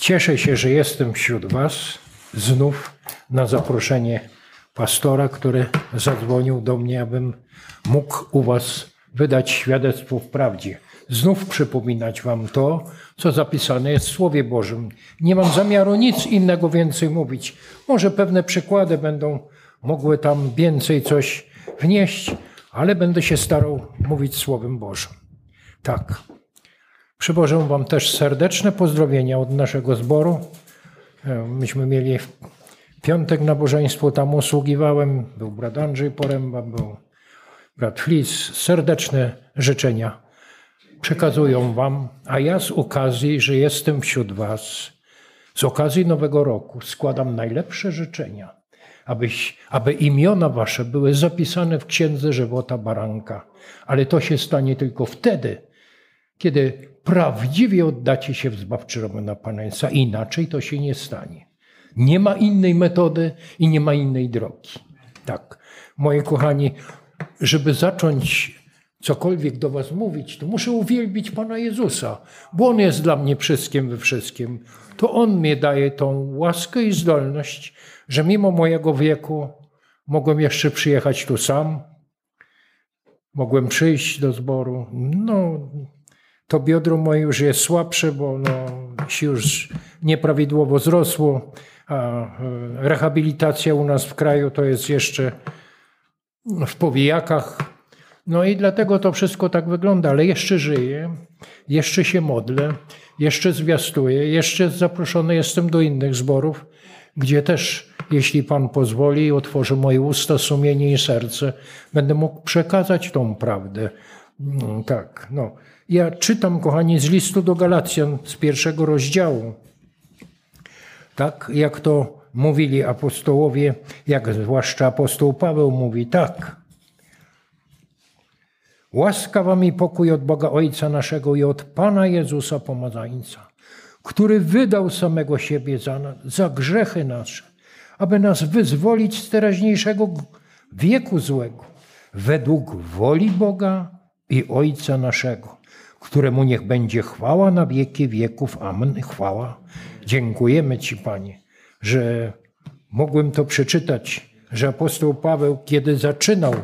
Cieszę się, że jestem wśród Was znów na zaproszenie pastora, który zadzwonił do mnie, abym mógł u Was wydać świadectwo w prawdzie. Znów przypominać Wam to, co zapisane jest w Słowie Bożym. Nie mam zamiaru nic innego więcej mówić. Może pewne przykłady będą mogły tam więcej coś wnieść, ale będę się starał mówić Słowem Bożym. Tak. Przywożę Wam też serdeczne pozdrowienia od naszego zboru. E, myśmy mieli w piątek nabożeństwo, tam usługiwałem. Był brat Andrzej Poręba, był brat Flis. Serdeczne życzenia przekazują Wam, a ja z okazji, że jestem wśród Was, z okazji Nowego Roku składam najlepsze życzenia, abyś, aby imiona Wasze były zapisane w Księdze Żywota Baranka. Ale to się stanie tylko wtedy, kiedy prawdziwie oddacie się w zbawczy na Pana Jezusa. Inaczej to się nie stanie. Nie ma innej metody i nie ma innej drogi. Tak, moi kochani, żeby zacząć cokolwiek do Was mówić, to muszę uwielbić Pana Jezusa, bo On jest dla mnie wszystkim we wszystkim. To On mi daje tą łaskę i zdolność, że mimo mojego wieku mogłem jeszcze przyjechać tu sam, mogłem przyjść do zboru. No, to biodro moje już jest słabsze, bo no, się już nieprawidłowo zrosło, a e, rehabilitacja u nas w kraju to jest jeszcze w powijakach. No i dlatego to wszystko tak wygląda, ale jeszcze żyję, jeszcze się modlę, jeszcze zwiastuję, jeszcze zaproszony jestem do innych zborów, gdzie też, jeśli Pan pozwoli, otworzy moje usta, sumienie i serce, będę mógł przekazać tą prawdę. No, tak, no. Ja czytam, kochani, z listu do Galacjan z pierwszego rozdziału. Tak, jak to mówili apostołowie, jak zwłaszcza apostoł Paweł mówi, tak. Łaska wam i pokój od Boga Ojca naszego i od Pana Jezusa Pomazańca, który wydał samego siebie za, za grzechy nasze, aby nas wyzwolić z teraźniejszego wieku złego, według woli Boga i Ojca naszego, któremu niech będzie chwała na wieki wieków. Amen. Chwała. Dziękujemy Ci, Panie, że mogłem to przeczytać, że apostoł Paweł, kiedy zaczynał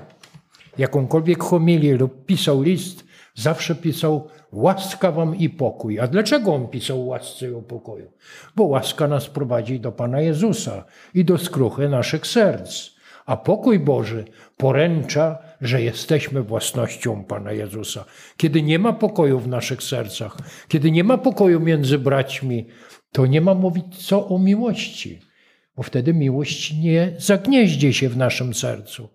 jakąkolwiek homilię lub pisał list, zawsze pisał łaska wam i pokój. A dlaczego on pisał łasce i o pokoju? Bo łaska nas prowadzi do Pana Jezusa i do skruchy naszych serc. A pokój Boży poręcza, że jesteśmy własnością Pana Jezusa. Kiedy nie ma pokoju w naszych sercach, kiedy nie ma pokoju między braćmi, to nie ma mówić co o miłości, bo wtedy miłość nie zagnieździe się w naszym sercu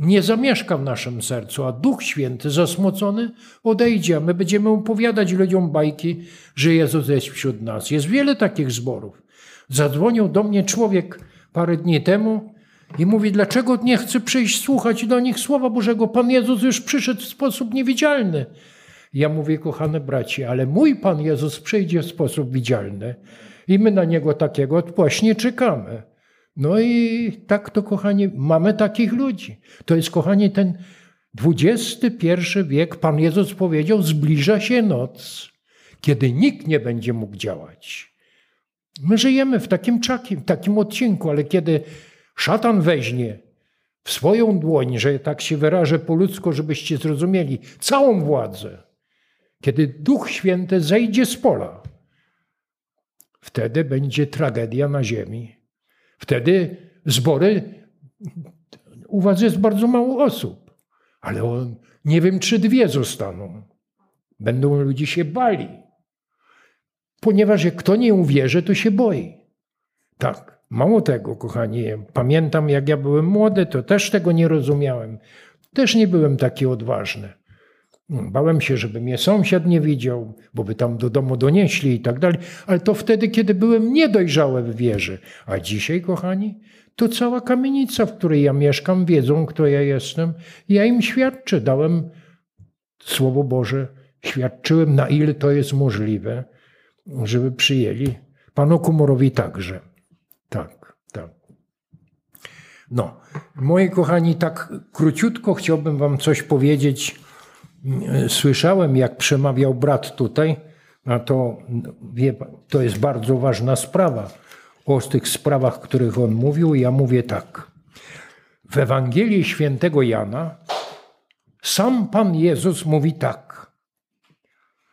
nie zamieszka w naszym sercu, a Duch Święty zasmucony odejdzie, a my będziemy opowiadać ludziom bajki, że Jezus jest wśród nas. Jest wiele takich zborów. Zadzwonił do mnie człowiek parę dni temu i mówi, dlaczego nie chce przyjść słuchać do nich Słowa Bożego? Pan Jezus już przyszedł w sposób niewidzialny. Ja mówię, kochane bracie, ale mój Pan Jezus przyjdzie w sposób widzialny i my na Niego takiego właśnie czekamy. No i tak to, kochani, mamy takich ludzi. To jest, kochani, ten XXI wiek, Pan Jezus powiedział, zbliża się noc, kiedy nikt nie będzie mógł działać. My żyjemy w takim, czakim, takim odcinku, ale kiedy szatan weźmie w swoją dłoń, że tak się wyrażę po ludzku, żebyście zrozumieli, całą władzę, kiedy Duch Święty zejdzie z pola, wtedy będzie tragedia na ziemi. Wtedy zbory, u was jest bardzo mało osób, ale on, nie wiem, czy dwie zostaną. Będą ludzie się bali. Ponieważ jak kto nie uwierzy, to się boi. Tak, mało tego, kochani. Pamiętam, jak ja byłem młody, to też tego nie rozumiałem. Też nie byłem taki odważny. Bałem się, żeby mnie sąsiad nie widział, bo by tam do domu donieśli i tak dalej, ale to wtedy, kiedy byłem niedojrzały w wierze. A dzisiaj, kochani, to cała kamienica, w której ja mieszkam, wiedzą, kto ja jestem. Ja im świadczę, dałem Słowo Boże, świadczyłem, na ile to jest możliwe, żeby przyjęli. Panu Kumorowi także. Tak, tak. No, moi kochani, tak króciutko chciałbym wam coś powiedzieć Słyszałem, jak przemawiał brat tutaj, A to, wie, to jest bardzo ważna sprawa. O tych sprawach, o których on mówił, ja mówię tak. W Ewangelii świętego Jana sam Pan Jezus mówi tak.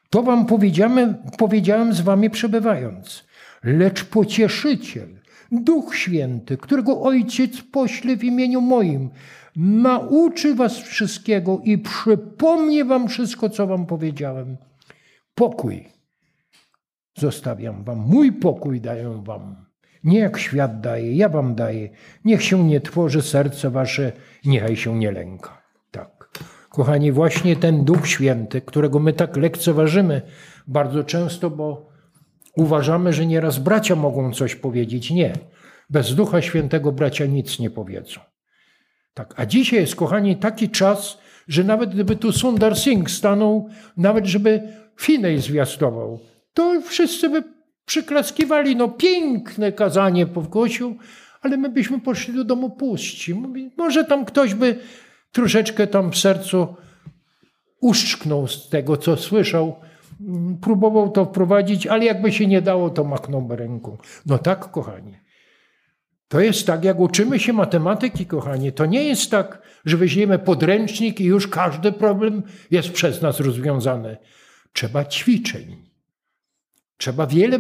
To wam powiedziałem, powiedziałem z wami przebywając. Lecz pocieszyciel, Duch Święty, którego Ojciec pośle w imieniu moim, nauczy was wszystkiego i przypomni wam wszystko, co wam powiedziałem. Pokój zostawiam wam, mój pokój daję wam. Nie jak świat daje, ja wam daję. Niech się nie tworzy serce wasze, niechaj się nie lęka. Tak. Kochani, właśnie ten Duch Święty, którego my tak lekceważymy bardzo często, bo uważamy, że nieraz bracia mogą coś powiedzieć. Nie. Bez Ducha Świętego bracia nic nie powiedzą. Tak. A dzisiaj jest, kochani, taki czas, że nawet gdyby tu Sundar Singh stanął, nawet żeby Finej zwiastował, to wszyscy by przyklaskiwali. No piękne kazanie powgłosił, ale my byśmy poszli do domu puści. Może tam ktoś by troszeczkę tam w sercu uszczknął z tego, co słyszał. Mm, próbował to wprowadzić, ale jakby się nie dało, to machnął ręką. No tak, kochani. To jest tak, jak uczymy się matematyki, kochani. To nie jest tak, że weźmiemy podręcznik i już każdy problem jest przez nas rozwiązany. Trzeba ćwiczeń. Trzeba wiele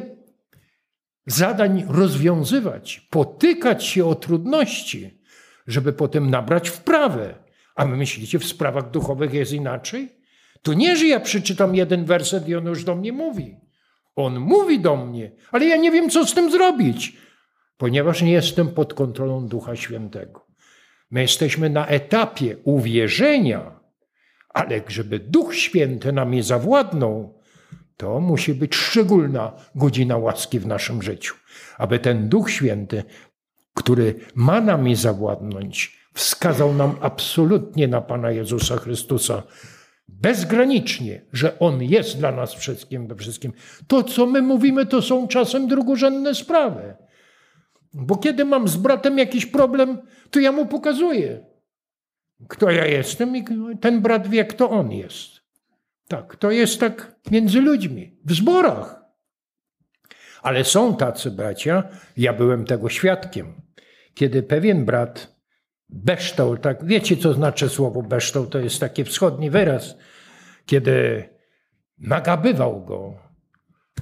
zadań rozwiązywać, potykać się o trudności, żeby potem nabrać wprawę. A my myślicie, w sprawach duchowych jest inaczej? To nie, że ja przeczytam jeden werset i on już do mnie mówi. On mówi do mnie, ale ja nie wiem, co z tym zrobić, ponieważ nie jestem pod kontrolą Ducha Świętego. My jesteśmy na etapie uwierzenia, ale żeby Duch Święty nami zawładnął, to musi być szczególna godzina łaski w naszym życiu, aby ten Duch Święty, który ma nami zawładnąć, wskazał nam absolutnie na Pana Jezusa Chrystusa, bezgranicznie, że On jest dla nas wszystkim wszystkim. To, co my mówimy, to są czasem drugorzędne sprawy. Bo kiedy mam z bratem jakiś problem, to ja mu pokazuję, kto ja jestem i ten brat wie, kto on jest. Tak, to jest tak między ludźmi, w zborach. Ale są tacy bracia, ja byłem tego świadkiem, kiedy pewien brat, beształ, tak, wiecie co znaczy słowo beształ, to jest taki wschodni wyraz, kiedy nagabywał go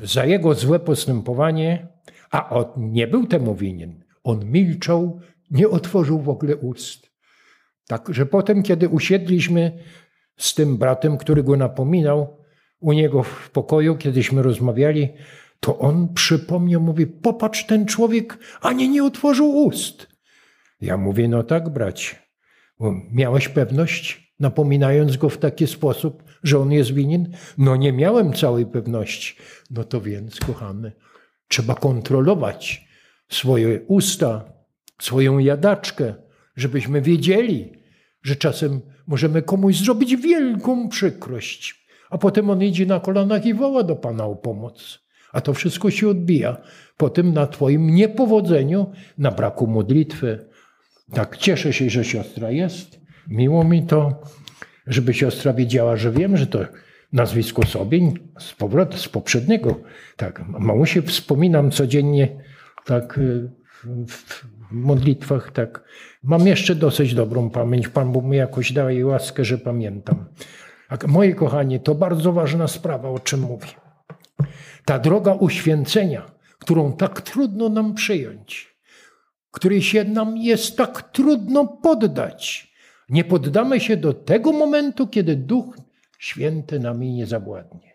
za jego złe postępowanie, a on nie był temu winien. On milczał, nie otworzył w ogóle ust. Tak, że potem, kiedy usiedliśmy z tym bratem, który go napominał u niego w pokoju, kiedyśmy rozmawiali, to on przypomniał, mówi, popatrz, ten człowiek ani nie otworzył ust. Ja mówię, no tak, bracie, bo miałeś pewność, napominając go w taki sposób, że on jest winien? No nie miałem całej pewności. No to więc, kochany, trzeba kontrolować swoje usta, swoją jadaczkę, żebyśmy wiedzieli, że czasem możemy komuś zrobić wielką przykrość, a potem on idzie na kolanach i woła do Pana o pomoc. A to wszystko się odbija potem na Twoim niepowodzeniu, na braku modlitwy. Tak, cieszę się, że siostra jest. Miło mi to, żeby siostra wiedziała, że wiem, że to nazwisko Sobień z powrotu, z poprzedniego. Tak, mamusie wspominam codziennie tak w modlitwach, tak Mam jeszcze dosyć dobrą pamięć. Pan Bóg mi jakoś daje łaskę, że pamiętam. Tak, moje kochanie, to bardzo ważna sprawa, o czym mówię. Ta droga uświęcenia, którą tak trudno nam przyjąć, której się nam jest tak trudno poddać. Nie poddamy się do tego momentu, kiedy Duch Święty nami nie zawładnie.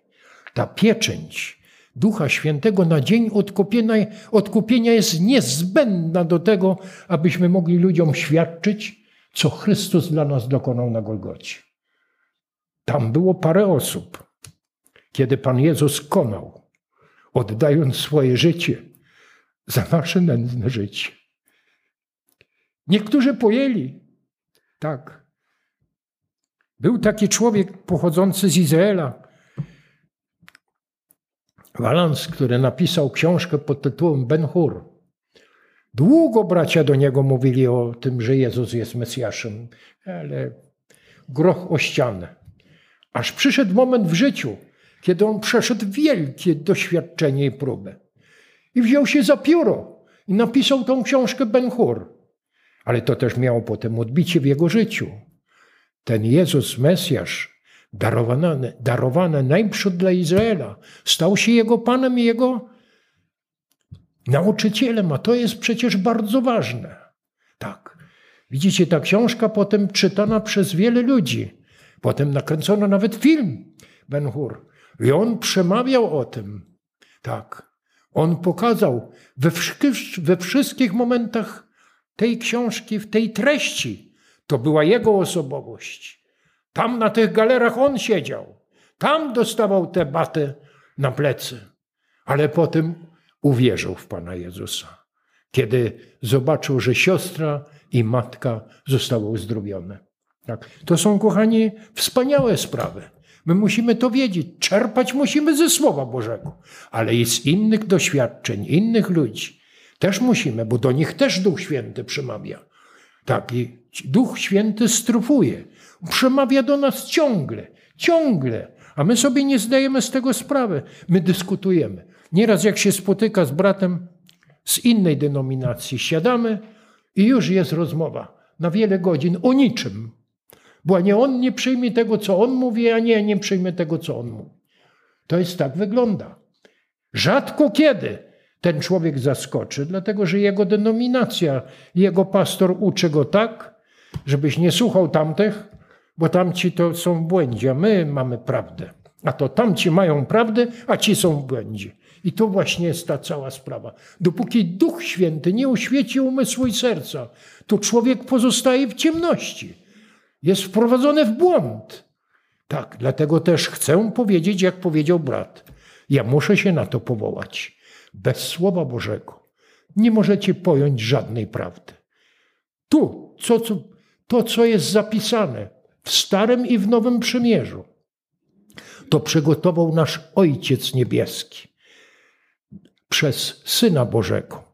Ta pieczęć, Ducha Świętego na dzień odkupienia, odkupienia jest niezbędna do tego, abyśmy mogli ludziom świadczyć, co Chrystus dla nas dokonał na Golgocie. Tam było parę osób, kiedy Pan Jezus konał, oddając swoje życie za nasze nędzne życie. Niektórzy pojęli, tak. Był taki człowiek pochodzący z Izraela, Walans, który napisał książkę pod tytułem Ben Hur. Długo bracia do niego mówili o tym, że Jezus jest Mesjaszem, ale groch o ścianę. Aż przyszedł moment w życiu, kiedy on przeszedł wielkie doświadczenie i próbę. I wziął się za pióro i napisał tą książkę Ben Hur. Ale to też miało potem odbicie w jego życiu. Ten Jezus, Mesjasz, darowany, darowany najprzód dla Izraela, stał się jego Panem i jego nauczycielem, a to jest przecież bardzo ważne. Tak. Widzicie, ta książka potem czytana przez wiele ludzi. Potem nakręcono nawet film Ben Hur. I on przemawiał o tym. Tak. On pokazał we, we wszystkich momentach tej książki, w tej treści. To była jego osobowość. Tam na tych galerach on siedział. Tam dostawał te baty na plecy. Ale potem uwierzył w Pana Jezusa. Kiedy zobaczył, że siostra i matka zostały uzdrowione. Tak. To są, kochani, wspaniałe sprawy. My musimy to wiedzieć. Czerpać musimy ze Słowa Bożego. Ale i z innych doświadczeń, innych ludzi. Też musimy, bo do nich też Duch Święty przemawia. Tak, i Duch Święty strufuje. Przemawia do nas ciągle, ciągle. A my sobie nie zdajemy z tego sprawy. My dyskutujemy. Nieraz jak się spotyka z bratem z innej denominacji, siadamy i już jest rozmowa na wiele godzin o niczym. Bo nie on nie przyjmie tego, co on mówi, a nie, nie przyjmie tego, co on mówi. To jest tak wygląda. Rzadko kiedy ten człowiek zaskoczy, dlatego że jego denominacja, jego pastor uczy go tak, żebyś nie słuchał tamtych, bo tamci to są w błędzie, a my mamy prawdę. A to tamci mają prawdę, a ci są w błędzie. I to właśnie jest ta cała sprawa. Dopóki Duch Święty nie oświeci umysłu i serca, to człowiek pozostaje w ciemności. Jest wprowadzony w błąd. Tak, dlatego też chcę powiedzieć, jak powiedział brat. Ja muszę się na to powołać. Bez Słowa Bożego nie możecie pojąć żadnej prawdy. Tu, co, co, to, co jest zapisane w Starym i w Nowym Przymierzu, to przygotował nasz Ojciec Niebieski przez Syna Bożego,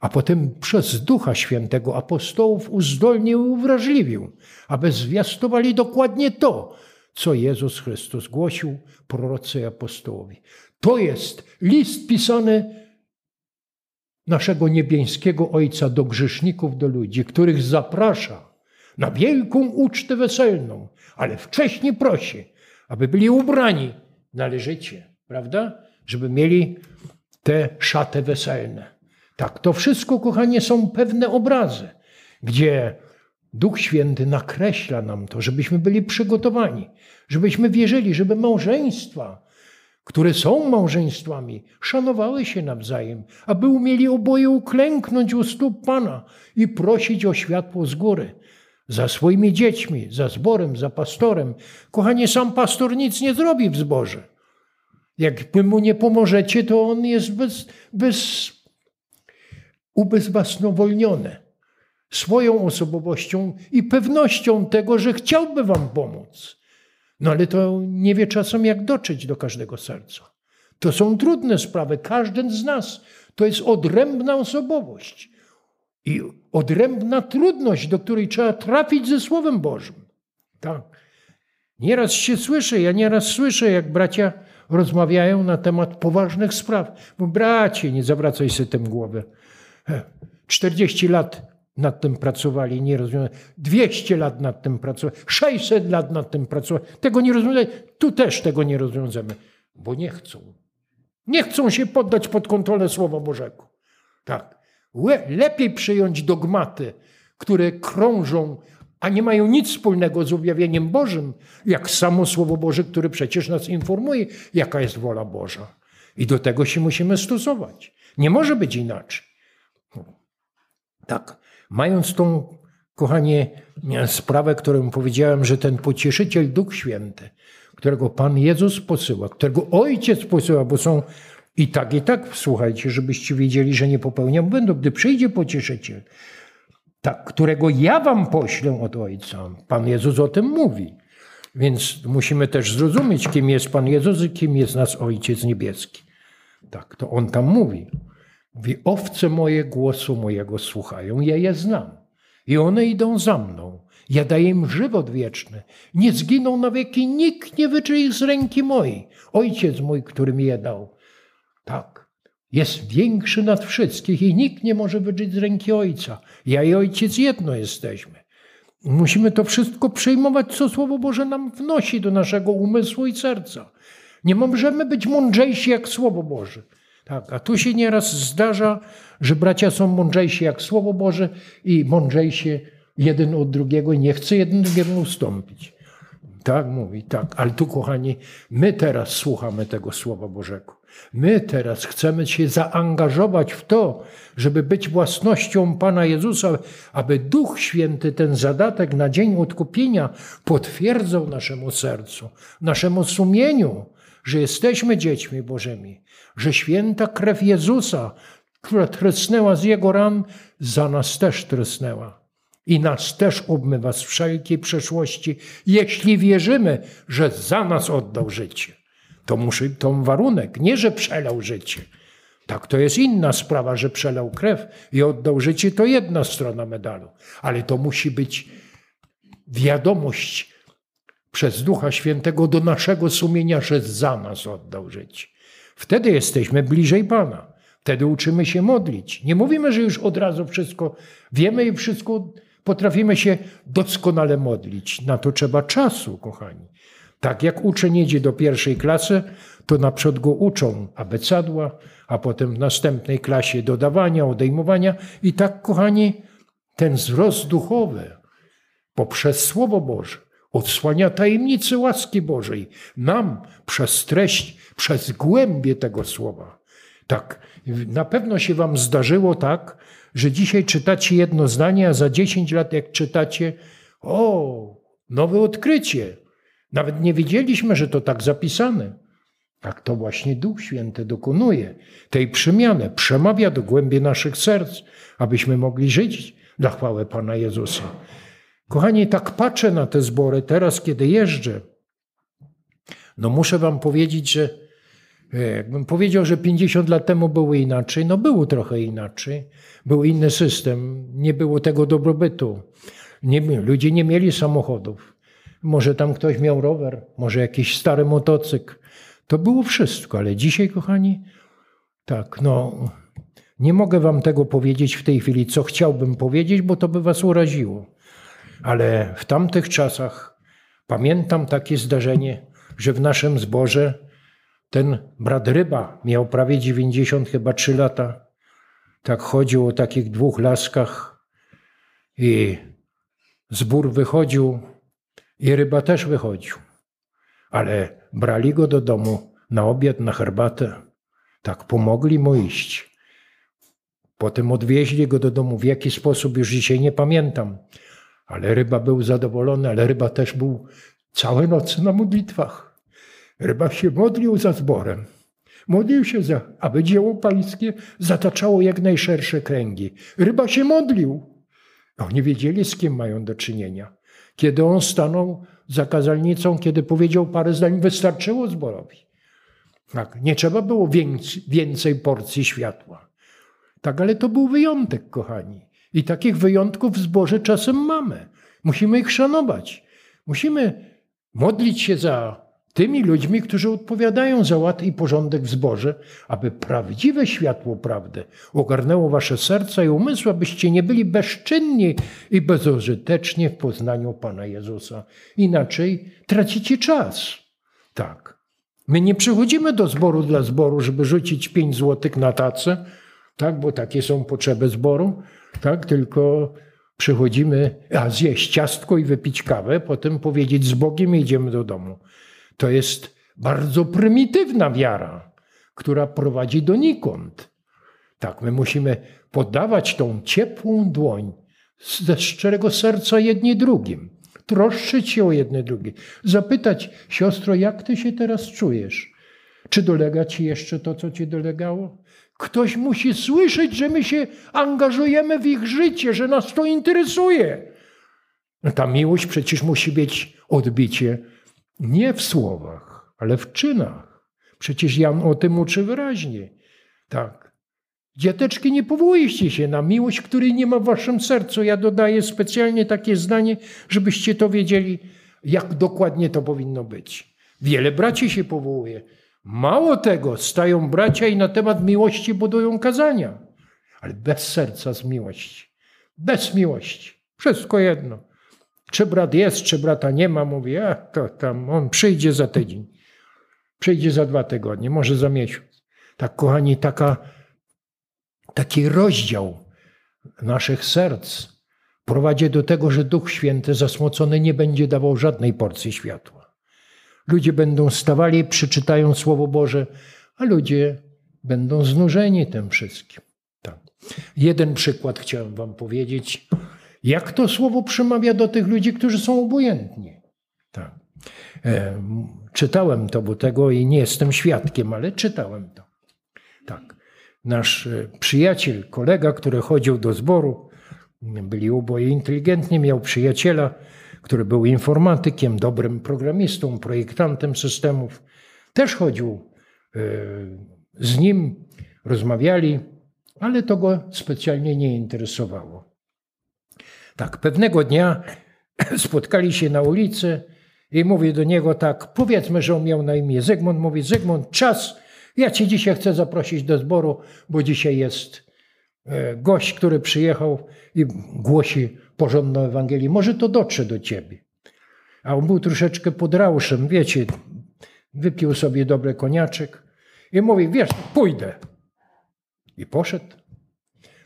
a potem przez Ducha Świętego apostołów uzdolnił i uwrażliwił, aby zwiastowali dokładnie to, co Jezus Chrystus głosił prorocy i apostołowi. To jest list pisany naszego niebieskiego Ojca do grzeszników, do ludzi, których zaprasza na wielką ucztę weselną, ale wcześniej prosi, aby byli ubrani należycie, prawda? Żeby mieli te szaty weselne. Tak, to wszystko, kochanie, są pewne obrazy, gdzie Duch Święty nakreśla nam to, żebyśmy byli przygotowani, żebyśmy wierzyli, żeby małżeństwa, które są małżeństwami, szanowały się nawzajem, aby umieli oboje uklęknąć u stóp Pana i prosić o światło z góry. Za swoimi dziećmi, za zborem, za pastorem. Kochanie, sam pastor nic nie zrobi w zborze. Jak mu nie pomożecie, to on jest bez, bez, ubezwłasnowolniony swoją osobowością i pewnością tego, że chciałby wam pomóc. No ale to nie wie czasem, jak dotrzeć do każdego serca. To są trudne sprawy. Każdy z nas to jest odrębna osobowość i odrębna trudność, do której trzeba trafić ze Słowem Bożym. Tak. Nieraz się słyszy, ja nieraz słyszę, jak bracia rozmawiają na temat poważnych spraw. Bo bracie, nie zawracaj sobie tym głowy. 40 lat nad tym pracowali, nie rozwiązali. 200 lat nad tym pracowali, 600 lat nad tym pracowali. Tego nie rozwiązali. Tu też tego nie rozwiążemy, bo nie chcą. Nie chcą się poddać pod kontrolę Słowa Bożego. Tak. Lepiej przyjąć dogmaty, które krążą, a nie mają nic wspólnego z objawieniem Bożym, jak samo Słowo Boże, które przecież nas informuje, jaka jest wola Boża. I do tego się musimy stosować. Nie może być inaczej. Tak. Mając tą, kochanie, sprawę, którą powiedziałem, że ten pocieszyciel Duch Święty, którego Pan Jezus posyła, którego Ojciec posyła, bo są i tak, i tak, słuchajcie, żebyście wiedzieli, że nie popełniam błędu, gdy przyjdzie pocieszyciel, tak, którego ja wam poślę od Ojca. Pan Jezus o tym mówi. Więc musimy też zrozumieć, kim jest Pan Jezus i kim jest nasz Ojciec Niebieski. Tak, to On tam mówi. Mówi, owce moje głosu mojego słuchają, ja je znam. I one idą za mną. Ja daję im żywot wieczny. Nie zginą na wieki, nikt nie wyczy ich z ręki mojej. Ojciec mój, który mi je dał. Tak. Jest większy nad wszystkich i nikt nie może wyczyć z ręki Ojca. Ja i Ojciec jedno jesteśmy. Musimy to wszystko przyjmować, co Słowo Boże nam wnosi do naszego umysłu i serca. Nie możemy być mądrzejsi jak Słowo Boże. Tak, a tu się nieraz zdarza, że bracia są mądrzejsi jak Słowo Boże i mądrzejsi jeden od drugiego nie chce jeden drugiemu ustąpić. Tak mówi, tak. Ale tu, kochani, my teraz słuchamy tego Słowa Bożego. My teraz chcemy się zaangażować w to, żeby być własnością Pana Jezusa, aby Duch Święty ten zadatek na dzień odkupienia potwierdzał naszemu sercu, naszemu sumieniu, że jesteśmy dziećmi Bożymi, że święta krew Jezusa, która trysnęła z Jego ran, za nas też trysnęła i nas też obmywa z wszelkiej przeszłości, jeśli wierzymy, że za nas oddał życie. To musi, to warunek, nie że przelał życie. Tak, to jest inna sprawa, że przelał krew i oddał życie, to jedna strona medalu. Ale to musi być wiadomość przez Ducha Świętego do naszego sumienia, że za nas oddał życie. Wtedy jesteśmy bliżej Pana. Wtedy uczymy się modlić. Nie mówimy, że już od razu wszystko wiemy i wszystko potrafimy się doskonale modlić. Na to trzeba czasu, kochani. Tak jak uczeń jedzie do pierwszej klasy, to naprzód go uczą abecadła, a potem w następnej klasie dodawania, odejmowania. I tak, kochani, ten wzrost duchowy poprzez Słowo Boże odsłania tajemnicy łaski Bożej nam przez treść, przez głębie tego Słowa. Tak, na pewno się Wam zdarzyło tak, że dzisiaj czytacie jedno zdanie, a za 10 lat, jak czytacie, o, nowe odkrycie. Nawet nie wiedzieliśmy, że to tak zapisane. Tak to właśnie Duch Święty dokonuje tej przemiany, przemawia do głębi naszych serc, abyśmy mogli żyć dla chwały Pana Jezusa. Kochani, tak patrzę na te zbory teraz, kiedy jeżdżę. No muszę wam powiedzieć, że e, jakbym powiedział, że 50 lat temu było inaczej, no było trochę inaczej. Był inny system, nie było tego dobrobytu. Nie, ludzie nie mieli samochodów. Może tam ktoś miał rower, może jakiś stary motocykl. To było wszystko, ale dzisiaj, kochani, tak, no, nie mogę wam tego powiedzieć w tej chwili, co chciałbym powiedzieć, bo to by was uraziło. Ale w tamtych czasach pamiętam takie zdarzenie, że w naszym zborze ten brat Ryba miał prawie 90, chyba 3 lata. Tak chodził o takich dwóch laskach i zbór wychodził i ryba też wychodził. Ale brali go do domu na obiad, na herbatę. Tak pomogli mu iść. Potem odwieźli go do domu. W jaki sposób już dzisiaj nie pamiętam. Ale ryba był zadowolony, ale ryba też był całe noce na modlitwach. Ryba się modlił za zborem. Modlił się, za, aby dzieło pańskie zataczało jak najszersze kręgi. Ryba się modlił. Oni wiedzieli, z kim mają do czynienia. Kiedy on stanął za kazalnicą, kiedy powiedział parę zdań, wystarczyło zborowi. Tak, nie trzeba było więcej, więcej porcji światła. Tak, ale to był wyjątek, kochani. I takich wyjątków w zborze czasem mamy. Musimy ich szanować. Musimy modlić się za tymi ludźmi, którzy odpowiadają za ład i porządek w zborze, aby prawdziwe światło prawdy ogarnęło wasze serca i umysły, abyście nie byli bezczynni i bezużyteczni w poznaniu Pana Jezusa. Inaczej tracicie czas. Tak. My nie przychodzimy do zboru dla zboru, żeby rzucić pięć złotych na tacę, tak, bo takie są potrzeby zboru, tak, tylko przychodzimy, a zjeść ciastko i wypić kawę, potem powiedzieć z Bogiem idziemy do domu. To jest bardzo prymitywna wiara, która prowadzi donikąd. Tak, my musimy podawać tą ciepłą dłoń ze szczerego serca jedni drugim, troszczyć się o jedne drugie, zapytać, siostro, jak ty się teraz czujesz? Czy dolega ci jeszcze to, co ci dolegało? Ktoś musi słyszeć, że my się angażujemy w ich życie, że nas to interesuje. No ta miłość przecież musi być odbicie nie w słowach, ale w czynach. Przecież Jan o tym uczy wyraźnie. Tak. Dzieteczki, nie powołujcie się na miłość, której nie ma w waszym sercu. Ja dodaję specjalnie takie zdanie, żebyście to wiedzieli, jak dokładnie to powinno być. Wiele braci się powołuje. Mało tego, stają bracia i na temat miłości budują kazania. Ale bez serca z miłości. Bez miłości. Wszystko jedno. Czy brat jest, czy brata nie ma, mówię, a to tam on przyjdzie za tydzień. Przyjdzie za dwa tygodnie, może za miesiąc. Tak, kochani, taka, taki rozdział naszych serc prowadzi do tego, że Duch Święty zasmocony nie będzie dawał żadnej porcji światła. Ludzie będą stawali, przeczytają Słowo Boże, a ludzie będą znużeni tym wszystkim. Tak. Jeden przykład chciałem Wam powiedzieć, jak to Słowo przemawia do tych ludzi, którzy są obojętni. Tak. E, czytałem to, bo tego i nie jestem świadkiem, ale czytałem to. Tak. Nasz e, przyjaciel, kolega, który chodził do zboru, byli oboje inteligentni, miał przyjaciela, który był informatykiem, dobrym programistą, projektantem systemów. Też chodził e, z nim, rozmawiali, ale to go specjalnie nie interesowało. Tak, pewnego dnia spotkali się na ulicy i mówi do niego tak, powiedzmy, że on miał na imię Zygmunt, mówi Zygmunt, czas, ja cię dzisiaj chcę zaprosić do zboru, bo dzisiaj jest gość, który przyjechał i głosi porządną Ewangelię. Może to dotrze do ciebie. A on był troszeczkę pod rauszem, wiecie, wypił sobie dobry koniaczek i mówi, wiesz, pójdę. I poszedł.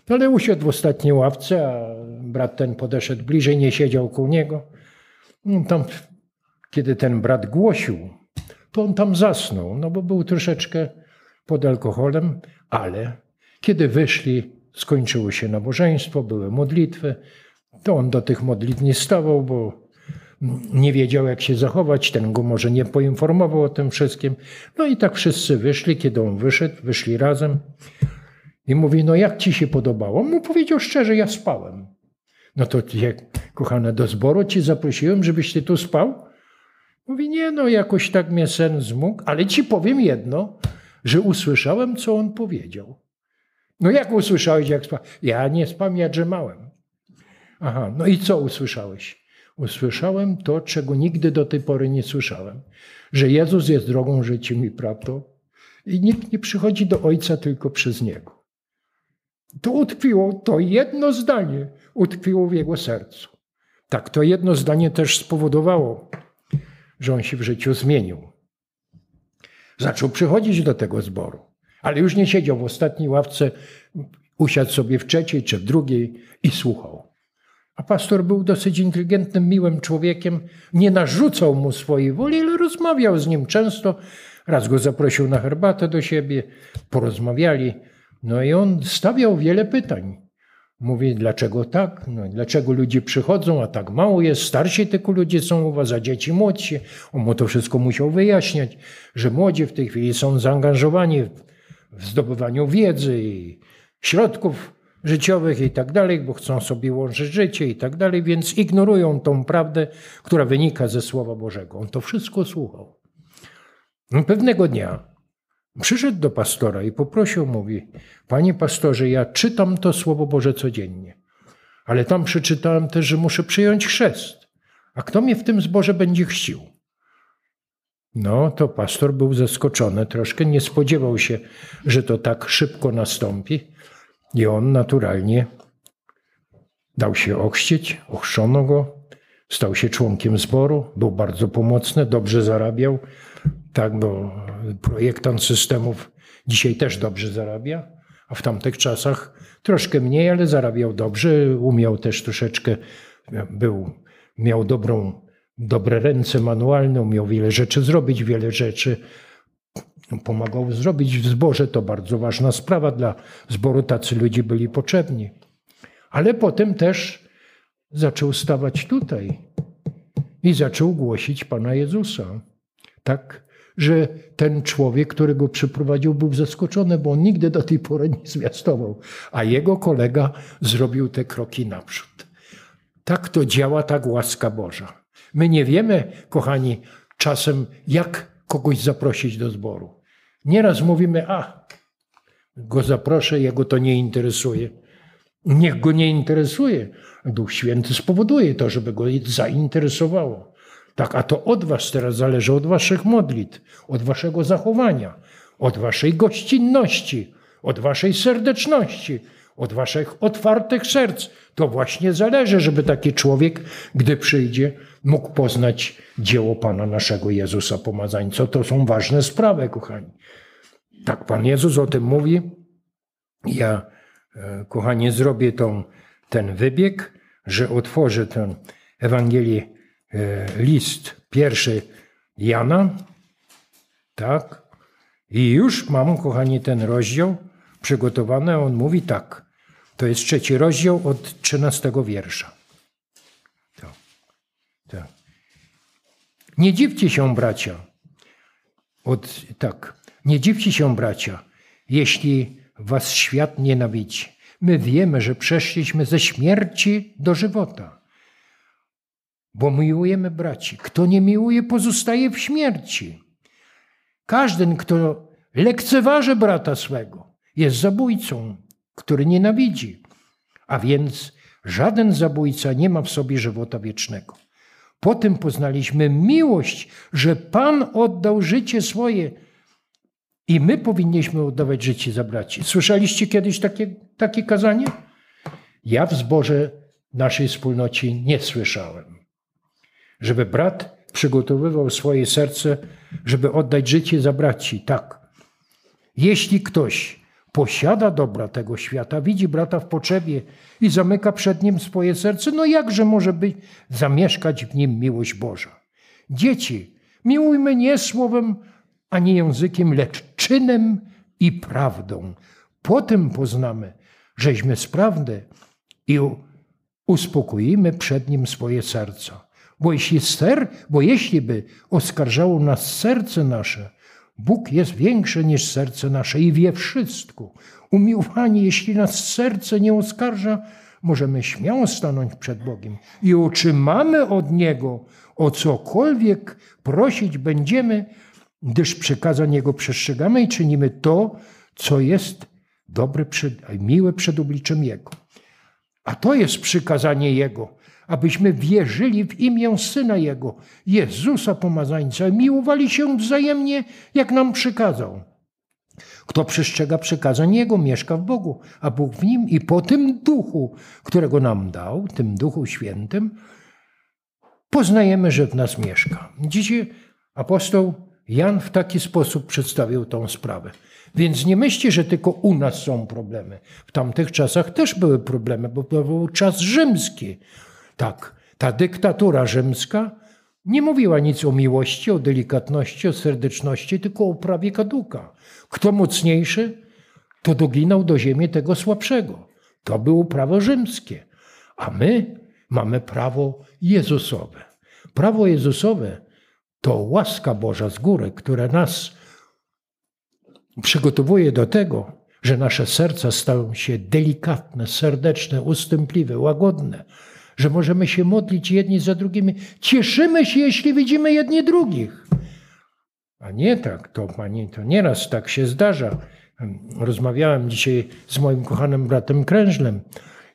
Ale usiadł w ostatniej ławce, a brat ten podeszedł bliżej, nie siedział koło niego. Tam kiedy ten brat głosił, to on tam zasnął, no bo był troszeczkę pod alkoholem, ale kiedy wyszli, skończyło się nabożeństwo, były modlitwy, to on do tych modlitw nie stawał, bo nie wiedział, jak się zachować, ten go może nie poinformował o tym wszystkim. No i tak wszyscy wyszli, kiedy on wyszedł, wyszli razem i mówi, no jak ci się podobało? Mu powiedział szczerze, ja spałem. No to, jak, kochane, do zboru ci zaprosiłem, żebyś ty tu spał? Mówi, nie no, jakoś tak mnie sen zmógł, ale ci powiem jedno, że usłyszałem, co on powiedział. No jak usłyszałeś, jak spał? Ja nie spam, ja drzemałem. Aha, no i co usłyszałeś? Usłyszałem to, czego nigdy do tej pory nie słyszałem. Że Jezus jest drogą, życiem i prawdą i nikt nie przychodzi do Ojca tylko przez Niego. To utkwiło, to jedno zdanie utkwiło w jego sercu. Tak, to jedno zdanie też spowodowało, że on się w życiu zmienił. Zaczął przychodzić do tego zboru, ale już nie siedział w ostatniej ławce, usiadł sobie w trzeciej czy w drugiej i słuchał. A pastor był dosyć inteligentnym, miłym człowiekiem, nie narzucał mu swojej woli, ale rozmawiał z nim często. Raz go zaprosił na herbatę do siebie, porozmawiali. No i on stawiał wiele pytań. Mówi, dlaczego tak? No, dlaczego ludzie przychodzą, a tak mało jest? Starsi tylko ludzie są u was, a dzieci młodsi. On mu to wszystko musiał wyjaśniać, że młodzi w tej chwili są zaangażowani w zdobywaniu wiedzy i środków życiowych i tak dalej, bo chcą sobie łączyć życie i tak dalej, więc ignorują tą prawdę, która wynika ze Słowa Bożego. On to wszystko słuchał. No, pewnego dnia Przyszedł do pastora i poprosił, mówi, panie pastorze, ja czytam to Słowo Boże codziennie, ale tam przeczytałem też, że muszę przyjąć chrzest. A kto mnie w tym zborze będzie chrzcił? No, to pastor był zaskoczony troszkę, nie spodziewał się, że to tak szybko nastąpi. I on naturalnie dał się ochrzcić, ochrzczono go, stał się członkiem zboru, był bardzo pomocny, dobrze zarabiał, tak, bo projektant systemów dzisiaj też dobrze zarabia, a w tamtych czasach troszkę mniej, ale zarabiał dobrze, umiał też troszeczkę, był, miał dobrą, dobre ręce manualne, umiał wiele rzeczy zrobić, wiele rzeczy pomagał zrobić w zborze. To bardzo ważna sprawa dla zboru, tacy ludzie byli potrzebni. Ale potem też zaczął stawać tutaj i zaczął głosić Pana Jezusa. Tak że ten człowiek, który go przyprowadził, był zaskoczony, bo on nigdy do tej pory nie zwiastował, a jego kolega zrobił te kroki naprzód. Tak to działa, tak łaska Boża. My nie wiemy, kochani, czasem jak kogoś zaprosić do zboru. Nieraz mówimy, a go zaproszę, jego to nie interesuje. Niech go nie interesuje. Duch Święty spowoduje to, żeby go zainteresowało. Tak, a to od was teraz zależy, od waszych modlitw, od waszego zachowania, od waszej gościnności, od waszej serdeczności, od waszych otwartych serc. To właśnie zależy, żeby taki człowiek, gdy przyjdzie, mógł poznać dzieło Pana naszego Jezusa Pomazańca. To są ważne sprawy, kochani. Tak Pan Jezus o tym mówi. Ja, e, kochani, zrobię tą, ten wybieg, że otworzę ten Ewangelię, e, list pierwszy Jana, tak, i już mam, kochani, ten rozdział przygotowany. On mówi tak. To jest trzeci rozdział od trzynastego wiersza. To, to. Nie dziwcie się, bracia. Od, tak. Nie dziwcie się, bracia, jeśli was świat nienawidzi. My wiemy, że przeszliśmy ze śmierci do żywota. Bo miłujemy braci. Kto nie miłuje, pozostaje w śmierci. Każdy, kto lekceważy brata swego, jest zabójcą, który nienawidzi. A więc żaden zabójca nie ma w sobie żywota wiecznego. Potem poznaliśmy miłość, że Pan oddał życie swoje i my powinniśmy oddawać życie za braci. Słyszeliście kiedyś takie, takie kazanie? Ja w zborze naszej wspólnocie nie słyszałem. Żeby brat przygotowywał swoje serce, żeby oddać życie za braci. Tak. Jeśli ktoś posiada dobra tego świata, widzi brata w potrzebie i zamyka przed nim swoje serce, no jakże może być zamieszkać w nim miłość Boża? Dzieci, miłujmy nie słowem ani językiem, lecz czynem i prawdą. Potem poznamy, żeśmy sprawne i uspokoimy przed nim swoje serca. Bo jeśli ser, bo jeśli by oskarżało nas serce nasze, Bóg jest większy niż serce nasze i wie wszystko. Umiłowani, jeśli nas serce nie oskarża, możemy śmiało stanąć przed Bogiem i otrzymamy od Niego o cokolwiek prosić będziemy, gdyż przykazań Jego przestrzegamy i czynimy to, co jest dobre, miłe przed obliczem Jego. A to jest przykazanie Jego, abyśmy wierzyli w imię Syna Jego, Jezusa Pomazańca, miłowali się wzajemnie, jak nam przykazał. Kto przestrzega przykazań Jego, mieszka w Bogu, a Bóg w nim i po tym duchu, którego nam dał, tym duchu świętym, poznajemy, że w nas mieszka. Dzisiaj apostoł Jan w taki sposób przedstawił tą sprawę. Więc nie myślcie, że tylko u nas są problemy. W tamtych czasach też były problemy, bo to był czas rzymski. Tak, ta dyktatura rzymska nie mówiła nic o miłości, o delikatności, o serdeczności, tylko o prawie kaduka. Kto mocniejszy, to doginał do ziemi tego słabszego. To było prawo rzymskie. A my mamy prawo Jezusowe. Prawo Jezusowe to łaska Boża z góry, która nas przygotowuje do tego, że nasze serca stają się delikatne, serdeczne, ustępliwe, łagodne, że możemy się modlić jedni za drugimi. Cieszymy się, jeśli widzimy jedni drugich. A nie tak, to pani, to nieraz tak się zdarza. Rozmawiałem dzisiaj z moim kochanym bratem Krężlem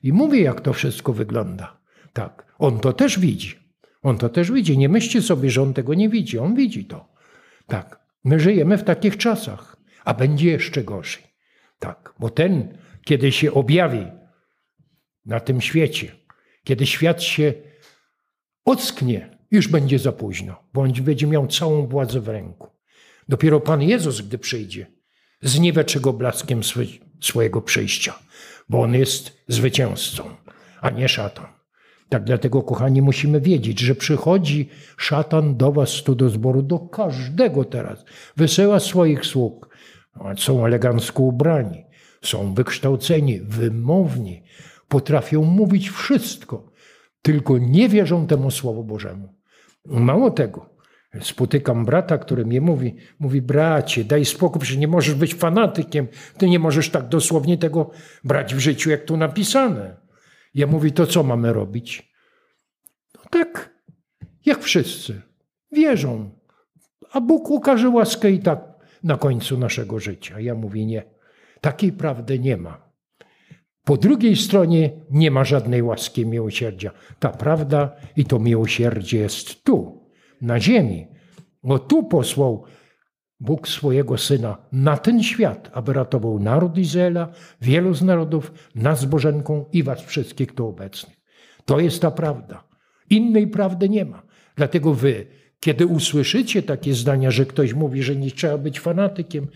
i mówię, jak to wszystko wygląda. Tak, on to też widzi. On to też widzi. Nie myślcie sobie, że on tego nie widzi. On widzi to. Tak, my żyjemy w takich czasach, a będzie jeszcze gorzej. Tak, bo ten, kiedy się objawi na tym świecie, kiedy świat się ocknie, już będzie za późno, bądź będzie miał całą władzę w ręku. Dopiero Pan Jezus, gdy przyjdzie, zniweczy go blaskiem swojego przyjścia, bo On jest zwycięzcą, a nie szatan. Tak dlatego, kochani, musimy wiedzieć, że przychodzi szatan do was tu do zboru, do każdego teraz. Wysyła swoich sług. Są elegancko ubrani, są wykształceni, wymowni, potrafią mówić wszystko, tylko nie wierzą temu Słowu Bożemu. Mało tego, spotykam brata, który mi mówi, mówi, bracie, daj spokój, że nie możesz być fanatykiem, ty nie możesz tak dosłownie tego brać w życiu, jak tu napisane. Ja mówię, to co mamy robić? No tak, jak wszyscy, wierzą, a Bóg ukaże łaskę i tak na końcu naszego życia. Ja mówię, nie, Takiej prawdy nie ma. Po drugiej stronie nie ma żadnej łaski miłosierdzia. Ta prawda i to miłosierdzie jest tu, na ziemi. Bo tu posłał Bóg swojego Syna na ten świat, aby ratował naród Izraela, wielu z narodów, nas Bożenką i was wszystkich tu obecnych. To jest ta prawda. Innej prawdy nie ma. Dlatego wy, kiedy usłyszycie takie zdania, że ktoś mówi, że nie trzeba być fanatykiem,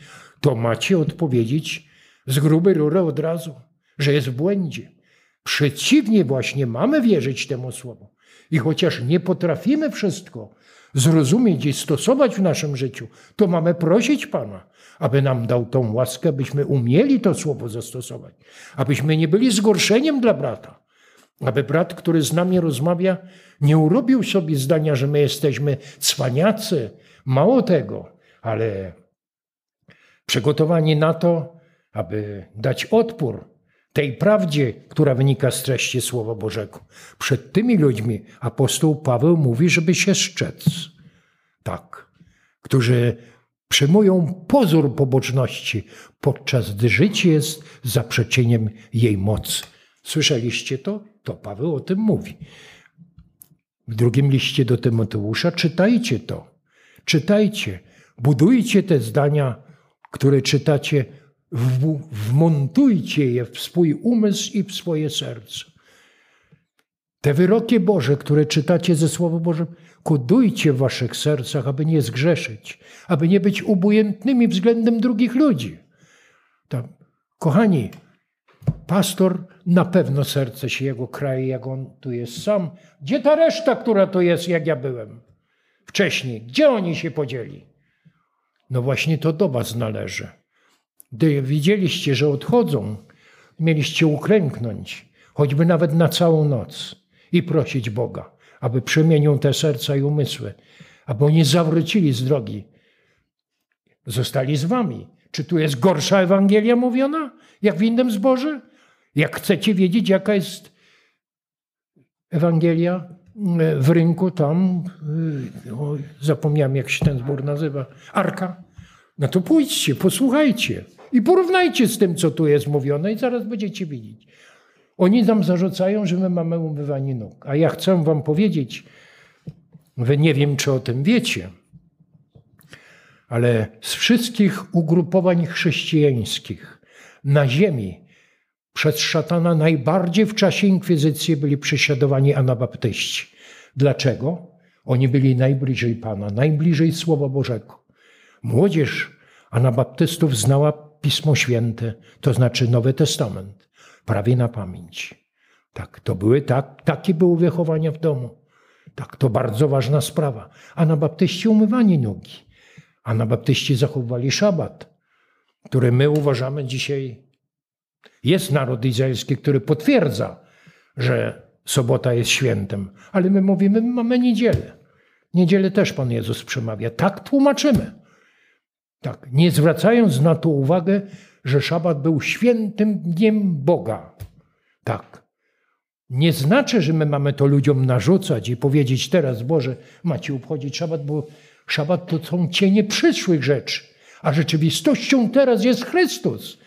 to macie odpowiedzieć z grubej rury od razu, że jest w błędzie. Przeciwnie właśnie, mamy wierzyć temu słowu. I chociaż nie potrafimy wszystko zrozumieć i stosować w naszym życiu, to mamy prosić Pana, aby nam dał tą łaskę, byśmy umieli to słowo zastosować, abyśmy nie byli zgorszeniem dla brata, aby brat, który z nami rozmawia, nie urobił sobie zdania, że my jesteśmy cwaniacy. Mało tego, ale przygotowani na to, aby dać odpór tej prawdzie, która wynika z treści Słowa Bożego. Przed tymi ludźmi apostoł Paweł mówi, żeby się szczec. Tak, którzy przyjmują pozór pobożności, podczas gdy życie jest zaprzeczeniem jej mocy. Słyszeliście to? To Paweł o tym mówi. W drugim liście do Tymoteusza czytajcie to. Czytajcie, budujcie te zdania, które czytacie wmontujcie je w swój umysł i w swoje serce. Te wyroki Boże, które czytacie ze Słowa Bożego, kodujcie w waszych sercach, aby nie zgrzeszyć, aby nie być obojętnymi względem drugich ludzi. Tak. Kochani, pastor na pewno serce się jego kraje, jak on tu jest sam. Gdzie ta reszta, która tu jest, jak ja byłem wcześniej? Gdzie oni się podzieli? No właśnie to do was należy. Gdy widzieliście, że odchodzą, mieliście uklęknąć, choćby nawet na całą noc i prosić Boga, aby przemienił te serca i umysły, aby oni zawrócili z drogi. Zostali z wami. Czy tu jest gorsza Ewangelia mówiona, jak w innym zborze? Jak chcecie wiedzieć, jaka jest Ewangelia w rynku tam, o, zapomniałem jak się ten zbór nazywa, Arka, no to pójdźcie, posłuchajcie. I porównajcie z tym, co tu jest mówione, i zaraz będziecie widzieć. Oni nam zarzucają, że my mamy umywanie nóg. A ja chcę wam powiedzieć, wy nie wiem, czy o tym wiecie, ale z wszystkich ugrupowań chrześcijańskich na ziemi przez szatana najbardziej w czasie inkwizycji byli prześladowani anabaptyści. Dlaczego? Oni byli najbliżej Pana, najbliżej Słowa Bożego. Młodzież anabaptystów znała Pismo Święte, to znaczy Nowy Testament, prawie na pamięć. Tak, to były tak, takie były wychowania w domu. Tak, to bardzo ważna sprawa. Anabaptyści umywali nogi. Anabaptyści zachowywali szabat, który my uważamy dzisiaj. Jest naród izraelski, który potwierdza, że sobota jest świętem, ale my mówimy, my mamy niedzielę. Niedzielę też Pan Jezus przemawia. Tak tłumaczymy. Tak, nie zwracając na to uwagę, że szabat był świętym dniem Boga. Tak. Nie znaczy, że my mamy to ludziom narzucać i powiedzieć teraz, Boże, macie obchodzić szabat, bo szabat to są cienie przyszłych rzeczy, a rzeczywistością teraz jest Chrystus.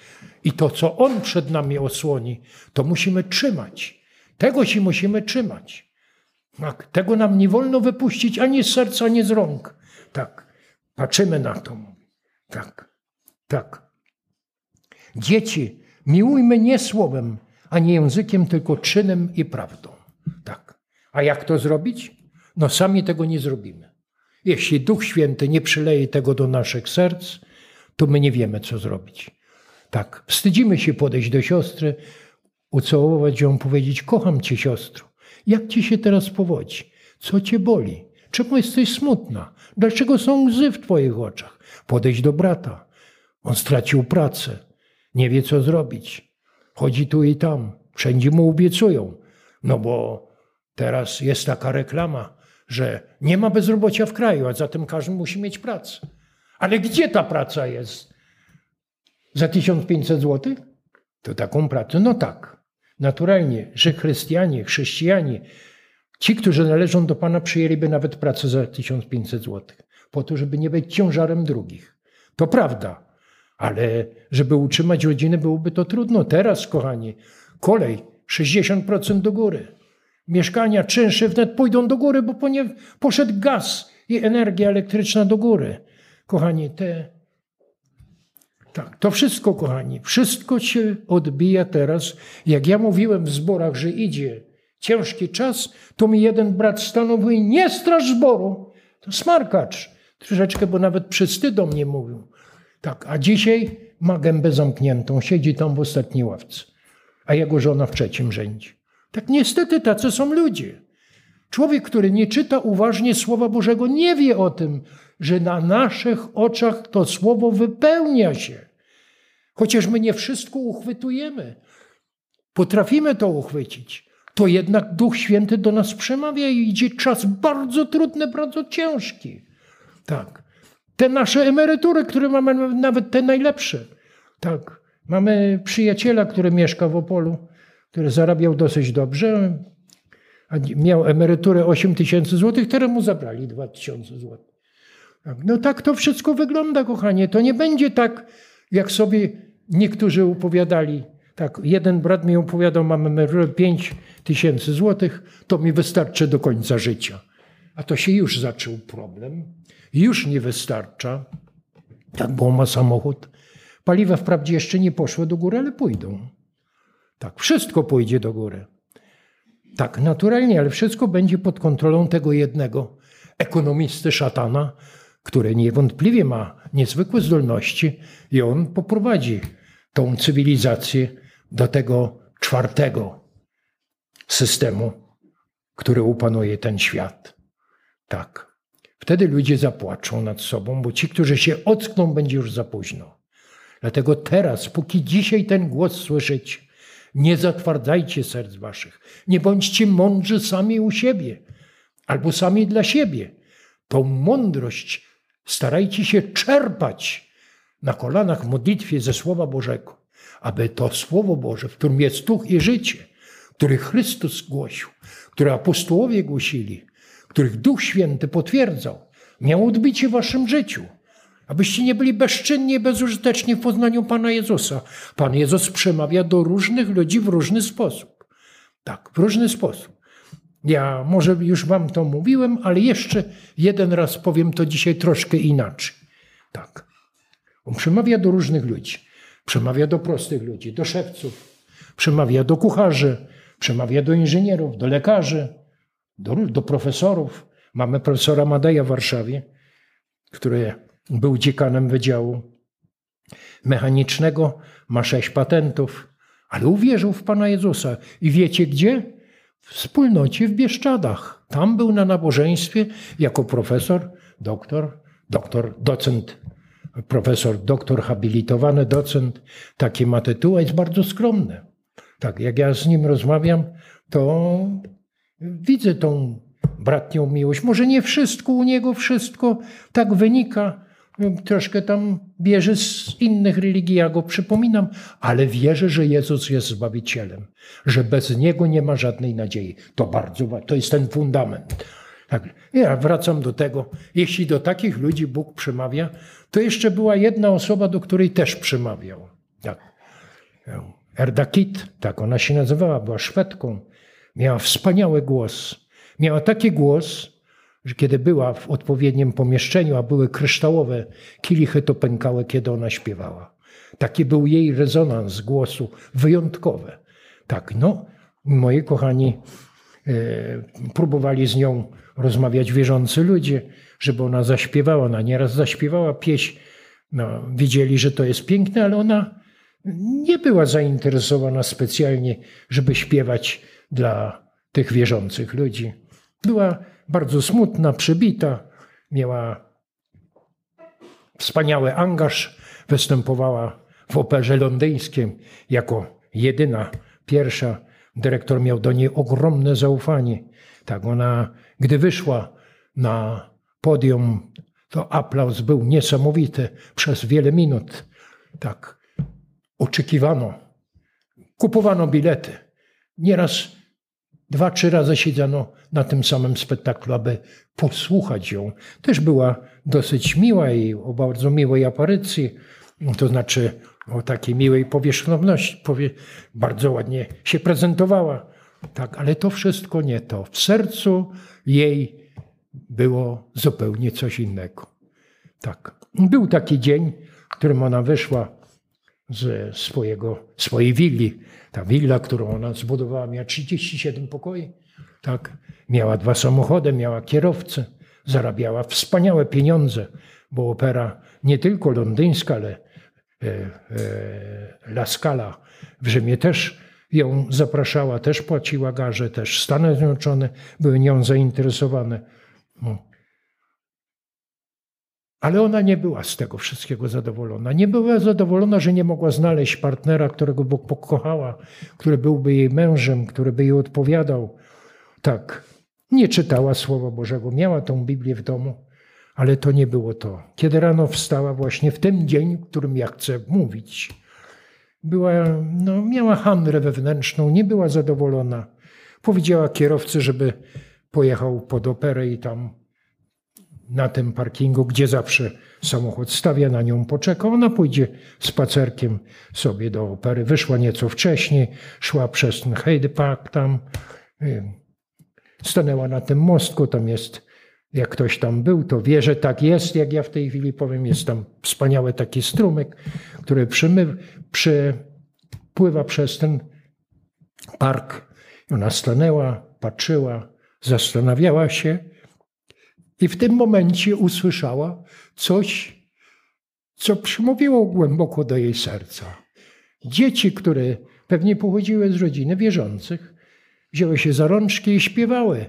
I to, co On przed nami osłoni, to musimy trzymać. Tego się musimy trzymać. Tak, tego nam nie wolno wypuścić ani z serca, ani z rąk. Tak, patrzymy na to. Tak, tak. Dzieci, miłujmy nie słowem, ani językiem, tylko czynem i prawdą. Tak. A jak to zrobić? No sami tego nie zrobimy. Jeśli Duch Święty nie przyleje tego do naszych serc, to my nie wiemy, co zrobić. Tak, wstydzimy się podejść do siostry, ucałować ją, powiedzieć: Kocham cię, siostro. Jak ci się teraz powodzi? Co cię boli? Czemu jesteś smutna? Dlaczego są łzy w twoich oczach? podejść do brata. On stracił pracę, nie wie co zrobić. Chodzi tu i tam, wszędzie mu obiecują. No bo teraz jest taka reklama, że nie ma bezrobocia w kraju, a zatem każdy musi mieć pracę. Ale gdzie ta praca jest? Za 1500 zł? To taką pracę? No tak. Naturalnie, że chrystianie, chrześcijanie, ci, którzy należą do Pana, przyjęliby nawet pracę za 1500 zł po to, żeby nie być ciężarem drugich. To prawda, Ale żeby utrzymać rodziny, byłoby to trudno. Teraz, kochani, kolej 60% do góry. Mieszkania, czynsze wnet pójdą do góry, bo poszedł gaz i energia elektryczna do góry. Kochani, te tak, to wszystko, kochani, wszystko się odbija teraz. Jak ja mówiłem w zborach, że idzie ciężki czas, to mi jeden brat stanowił, nie straż zboru, to smarkacz. Troszeczkę, bo nawet przysty do mnie mówił. Tak, a dzisiaj ma gębę zamkniętą, siedzi tam w ostatniej ławce, a jego żona w trzecim rzędzie. Tak niestety tacy są ludzie. Człowiek, który nie czyta uważnie Słowa Bożego, nie wie o tym, że na naszych oczach to Słowo wypełnia się. Chociaż my nie wszystko uchwytujemy, potrafimy to uchwycić, to jednak Duch Święty do nas przemawia i idzie czas bardzo trudny, bardzo ciężki. Tak. Te nasze emerytury, które mamy, nawet te najlepsze. Tak. Mamy przyjaciela, który mieszka w Opolu, który zarabiał dosyć dobrze, miał emeryturę 8 tysięcy złotych, teraz mu zabrali 2 tysiące złotych. Tak. No tak to wszystko wygląda, kochanie. To nie będzie tak, jak sobie Niektórzy opowiadali, tak, jeden brat mi opowiadał, mam emeryturę 5 tysięcy złotych, to mi wystarczy do końca życia. A to się już zaczął problem. Już nie wystarcza. Tak, bo ma samochód. Paliwa wprawdzie jeszcze nie poszły do góry, ale pójdą. Tak, wszystko pójdzie do góry. Tak, naturalnie, ale wszystko będzie pod kontrolą tego jednego ekonomisty szatana, który niewątpliwie ma niezwykłe zdolności i on poprowadzi tą cywilizację do tego czwartego systemu, który upanuje ten świat. Tak. Wtedy ludzie zapłaczą nad sobą, bo ci, którzy się ockną, będzie już za późno. Dlatego teraz, póki dzisiaj ten głos słyszycie, nie zatwardzajcie serc waszych. Nie bądźcie mądrzy sami u siebie albo sami dla siebie. Tą mądrość starajcie się czerpać na kolanach modlitwie ze Słowa Bożego, aby to Słowo Boże, w którym jest duch i życie, który Chrystus głosił, które apostołowie głosili, których Duch Święty potwierdzał, miał odbicie w waszym życiu. Abyście nie byli bezczynni i bezużyteczni w poznaniu Pana Jezusa. Pan Jezus przemawia do różnych ludzi w różny sposób. Tak, w różny sposób. Ja może już wam to mówiłem, ale jeszcze jeden raz powiem to dzisiaj troszkę inaczej. Tak. On przemawia do różnych ludzi. Przemawia do prostych ludzi, do szewców, przemawia do kucharzy, przemawia do inżynierów, do lekarzy, do, do profesorów. Mamy profesora Madeja w Warszawie, który był dziekanem Wydziału Mechanicznego, ma sześć patentów, ale uwierzył w Pana Jezusa. I wiecie gdzie? W wspólnocie w Bieszczadach. Tam był na nabożeństwie jako profesor, doktor, doktor, docent profesor, doktor, habilitowany docent, takie ma tytuły, jest bardzo skromny. Tak, jak ja z nim rozmawiam, to widzę tą bratnią miłość. Może nie wszystko u niego, wszystko tak wynika. Troszkę tam bierze z innych religii, ja go przypominam, ale wierzę, że Jezus jest Zbawicielem, że bez Niego nie ma żadnej nadziei. To bardzo, to jest ten fundament. Tak, ja wracam do tego. Jeśli do takich ludzi Bóg przemawia, to jeszcze była jedna osoba, do której też przemawiał. Tak. Erda tak ona się nazywała, była Szwedką. Miała wspaniały głos. Miała taki głos, że kiedy była w odpowiednim pomieszczeniu, a były kryształowe kilichy, to pękały, kiedy ona śpiewała. Taki był jej rezonans głosu, wyjątkowy. Tak, no, moi kochani, e, próbowali z nią rozmawiać wierzący ludzie, żeby ona zaśpiewała. Ona nieraz zaśpiewała pieśń. No, widzieli, że to jest piękne, ale ona nie była zainteresowana specjalnie, żeby śpiewać dla tych wierzących ludzi. Była bardzo smutna, przybita, miała wspaniały angaż, występowała w operze londyńskiej jako jedyna, pierwsza. Dyrektor miał do niej ogromne zaufanie. Tak, ona, gdy wyszła na podium, to aplauz był niesamowity przez wiele minut. Tak, oczekiwano, kupowano bilety. Nieraz dwa, trzy razy siedziano na tym samym spektaklu, aby posłuchać ją. Też była dosyć miła i o bardzo miłej aparycji. to znaczy o takiej miłej powierzchowności, powie, bardzo ładnie się prezentowała. Tak, ale to wszystko nie to. W sercu jej było zupełnie coś innego. Tak. Był taki dzień, w którym ona wyszła ze swojego, swojej willi. Ta willa, którą ona zbudowała, miała 37 pokoi. Tak. Miała dwa samochody, miała kierowcę, zarabiała wspaniałe pieniądze, bo opera nie tylko londyńska, ale e, e, La Scala w Rzymie też ją zapraszała, też płaciła garze, też Stany Zjednoczone były nią zainteresowane. No. Ale ona nie była z tego wszystkiego zadowolona. Nie była zadowolona, że nie mogła znaleźć partnera, którego by pokochała, który byłby jej mężem, który by jej odpowiadał. Tak, nie czytała Słowa Bożego, miała tą Biblię w domu, ale to nie było to. Kiedy rano wstała właśnie w ten dzień, w którym ja chcę mówić, była, no, miała handrę wewnętrzną, nie była zadowolona. Powiedziała kierowcy, żeby pojechał pod operę i tam na tym parkingu, gdzie zawsze samochód stawia, na nią poczeka. Ona pójdzie spacerkiem sobie do opery. Wyszła nieco wcześniej, szła przez ten Heide Park tam, y, stanęła na tym mostku, tam jest, jak ktoś tam był, to wie, że tak jest, jak ja w tej chwili powiem, jest tam wspaniały taki strumyk, który przymy, przepływa przez ten park. Ona stanęła, patrzyła, zastanawiała się, i w tym momencie usłyszała coś, co przymówiło głęboko do jej serca. Dzieci, które pewnie pochodziły z rodziny wierzących, wzięły się za rączki i śpiewały.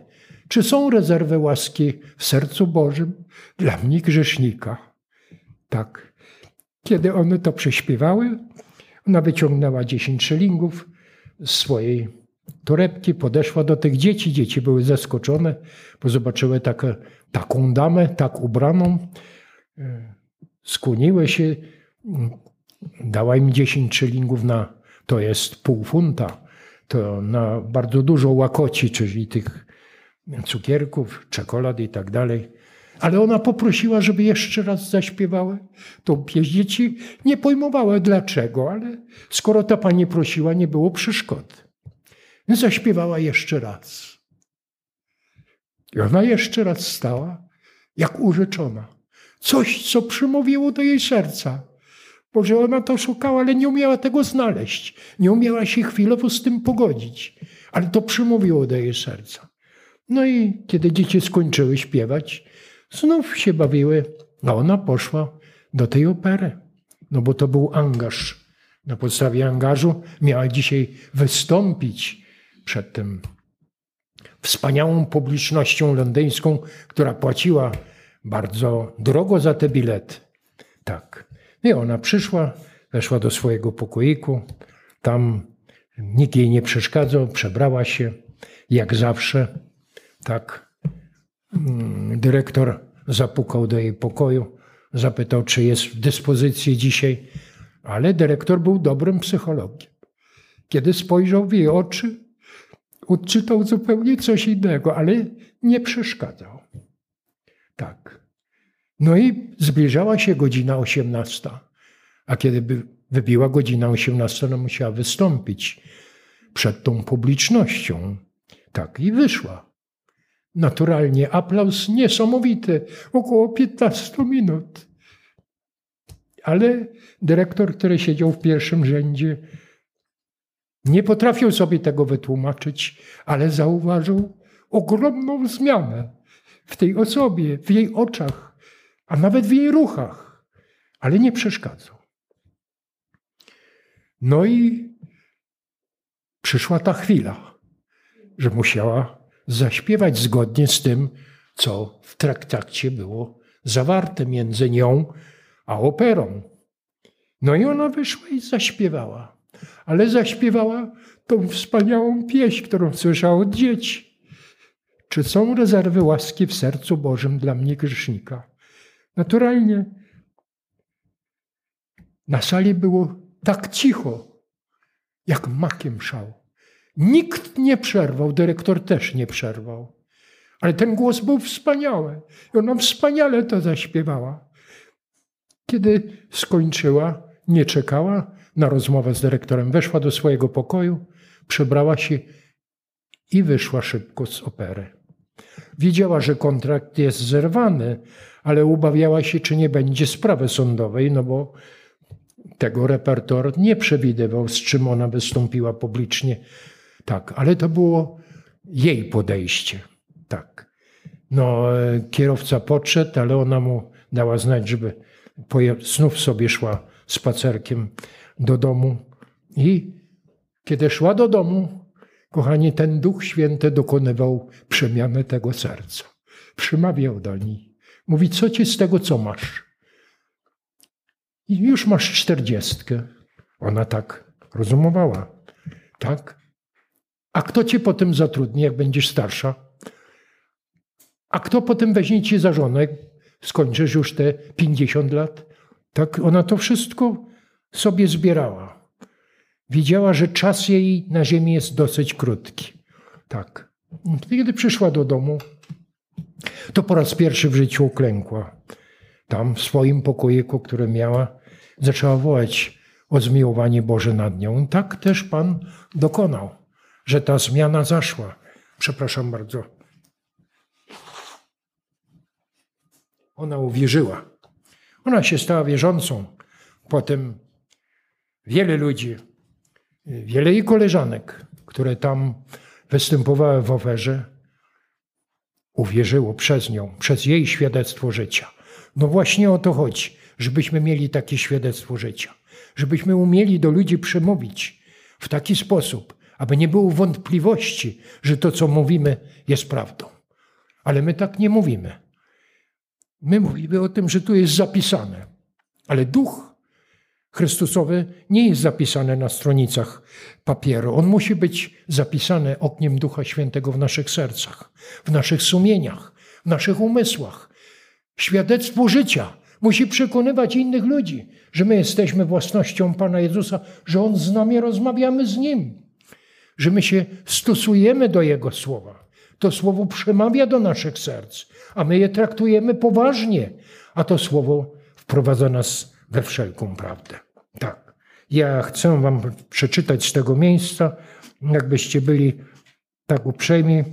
Czy są rezerwy łaski w sercu Bożym dla mnie grzesznika? Tak. Kiedy one to prześpiewały, ona wyciągnęła dziesięć szylingów z swojej torebki, podeszła do tych dzieci. Dzieci były zaskoczone, bo zobaczyły takie taką damę, tak ubraną, e, skłoniły się, dała im 10 szylingów na, to jest pół funta, to na bardzo dużo łakoci, czyli tych cukierków, czekolad i tak dalej. Ale ona poprosiła, żeby jeszcze raz zaśpiewały tą pieśń. Dzieci nie pojmowały dlaczego, ale skoro ta pani prosiła, nie było przeszkód. Zaśpiewała jeszcze raz. I ona jeszcze raz stała, jak urzeczona. Coś, co przymówiło do jej serca. Boże, ona to szukała, ale nie umiała tego znaleźć. Nie umiała się chwilowo z tym pogodzić. Ale to przymówiło do jej serca. No i kiedy dzieci skończyły śpiewać, znów się bawiły, a ona poszła do tej opery. No bo to był angaż. Na podstawie angażu miała dzisiaj wystąpić przed tym wspaniałą publicznością londyńską, która płaciła bardzo drogo za te bilety. Tak. I ona przyszła, weszła do swojego pokoiku. Tam nikt jej nie przeszkadzał, przebrała się jak zawsze. Tak. Mm, dyrektor zapukał do jej pokoju, zapytał, czy jest w dyspozycji dzisiaj, ale dyrektor był dobrym psychologiem. Kiedy spojrzał w jej oczy, odczytał zupełnie coś innego, ale nie przeszkadzał. Tak. No i zbliżała się godzina 18. A kiedy by wybiła godzina 18, no musiała wystąpić przed tą publicznością. Tak, i wyszła. Naturalnie aplauz niesamowity, około 15 minut. Ale dyrektor, który siedział w pierwszym rzędzie, nie potrafił sobie tego wytłumaczyć, ale zauważył ogromną zmianę w tej osobie, w jej oczach, a nawet w jej ruchach, ale nie przeszkadzał. No i przyszła ta chwila, że musiała zaśpiewać zgodnie z tym, co w traktacie było zawarte między nią a operą. No i ona wyszła i zaśpiewała ale zaśpiewała tą wspaniałą pieśń, którą słyszała od dzieci. Czy są rezerwy łaski w sercu Bożym dla mnie grzesznika? Naturalnie na sali było tak cicho, jak makiem szał. Nikt nie przerwał, dyrektor też nie przerwał. Ale ten głos był wspaniały i ona wspaniale to zaśpiewała. Kiedy skończyła, nie czekała na rozmowę z dyrektorem. Weszła do swojego pokoju, przebrała się i wyszła szybko z opery. Wiedziała, że kontrakt jest zerwany, ale ubawiała się, czy nie będzie sprawy sądowej, no bo tego repertor nie przewidywał, z czym ona wystąpiła publicznie. Tak, ale to było jej podejście. Tak. No, e, kierowca podszedł, ale ona mu dała znać, żeby znów sobie szła spacerkiem do domu. I kiedy szła do domu, kochani, ten Duch Święty dokonywał przemiany tego serca. Przymawiał do niej. Mówi, co ci z tego, co masz? I już masz czterdziestkę. Ona tak rozumowała. Tak? A kto cię potem zatrudni, jak będziesz starsza? A kto potem weźmie cię za żonę, skończysz już te 50 lat? Tak, ona to wszystko sobie zbierała. Wiedziała, że czas jej na ziemi jest dosyć krótki. Tak. Kiedy przyszła do domu, to po raz pierwszy w życiu uklękła. Tam w swoim pokoiku, który miała, zaczęła wołać o zmiłowanie Boże nad nią. Tak też Pan dokonał, że ta zmiana zaszła. Przepraszam bardzo. Ona uwierzyła. Ona się stała wierzącą. Potem wiele ludzi, wiele jej koleżanek, które tam występowały w oferze, uwierzyło przez nią, przez jej świadectwo życia. No właśnie o to chodzi, żebyśmy mieli takie świadectwo życia, żebyśmy umieli do ludzi przemówić w taki sposób, aby nie było wątpliwości, że to, co mówimy, jest prawdą. Ale my tak nie mówimy. My mówimy o tym, że tu jest zapisane, ale duch Chrystusowy nie jest zapisany na stronicach papieru. On musi być zapisany ogniem Ducha Świętego w naszych sercach, w naszych sumieniach, w naszych umysłach. Świadectwo życia musi przekonywać innych ludzi, że my jesteśmy własnością Pana Jezusa, że On z nami rozmawiamy z Nim, że my się stosujemy do Jego słowa. To słowo przemawia do naszych serc, a my je traktujemy poważnie, a to słowo wprowadza nas we wszelką prawdę. Tak. Ja chcę Wam przeczytać z tego miejsca, jakbyście byli tak uprzejmi.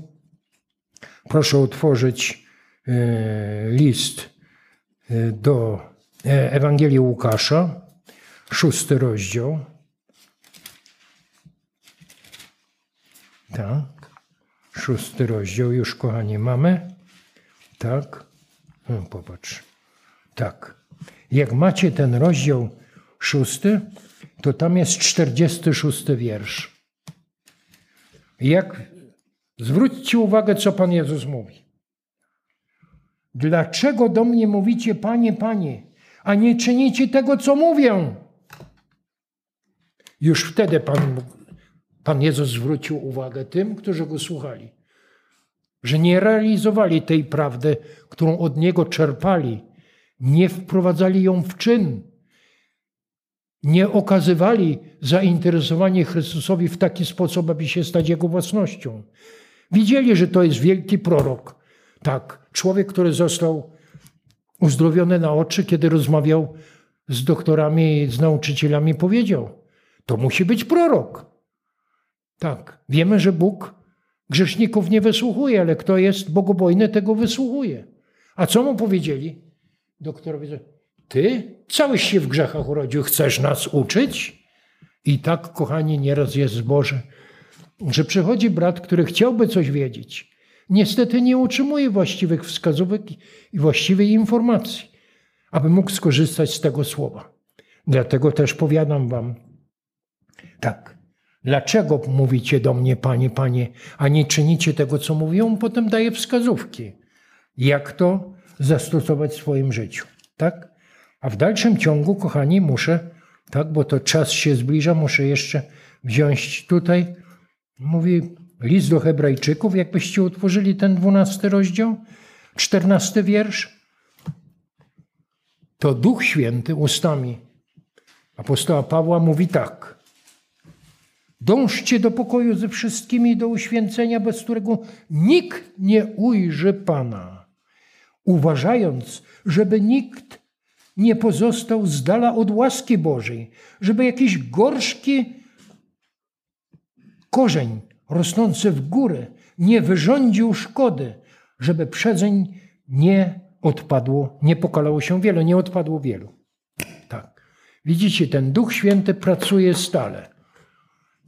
Proszę otworzyć e, list e, do e, Ewangelii Łukasza, szósty rozdział. Tak, szósty rozdział już, kochani, mamy. Tak, no, popatrz. Tak. Jak macie ten rozdział szósty, to tam jest czterdziesty szósty wiersz. Jak zwróćcie uwagę, co Pan Jezus mówi. Dlaczego do mnie mówicie, Panie, Panie, a nie czynicie tego, co mówię? Już wtedy Pan, Pan Jezus zwrócił uwagę tym, którzy go słuchali, że nie realizowali tej prawdy, którą od Niego czerpali, nie wprowadzali ją w czyn, nie okazywali zainteresowania Chrystusowi w taki sposób, aby się stać Jego własnością. Widzieli, że to jest wielki prorok. Tak, człowiek, który został uzdrowiony na oczy, kiedy rozmawiał z doktorami, z nauczycielami, powiedział: To musi być prorok. Tak, wiemy, że Bóg grzeszników nie wysłuchuje, ale kto jest bogobojny, tego wysłuchuje. A co mu powiedzieli? Doktorowie, ty cały się w grzechach urodził, chcesz nas uczyć? I tak, kochani, nieraz jest zboże, że przychodzi brat, który chciałby coś wiedzieć. Niestety nie utrzymuje właściwych wskazówek i właściwej informacji, aby mógł skorzystać z tego słowa. Dlatego też powiadam wam, tak, dlaczego mówicie do mnie, panie, panie, a nie czynicie tego, co mówią? Potem daje wskazówki, jak to zastosować w swoim życiu. Tak? A w dalszym ciągu, kochani, muszę, tak, bo to czas się zbliża, muszę jeszcze wziąć tutaj, mówi list do Hebrajczyków, jakbyście utworzyli ten dwunasty rozdział, czternasty wiersz. To Duch Święty ustami apostoła Pawła mówi tak. Dążcie do pokoju ze wszystkimi, do uświęcenia, bez którego nikt nie ujrzy Pana, uważając, żeby nikt nie pozostał z dala od łaski Bożej, żeby jakiś gorzki korzeń rosnący w górę nie wyrządził szkody, żeby przedzeń nie odpadło, nie pokalało się wielu, nie odpadło wielu. Tak. Widzicie, ten Duch Święty pracuje stale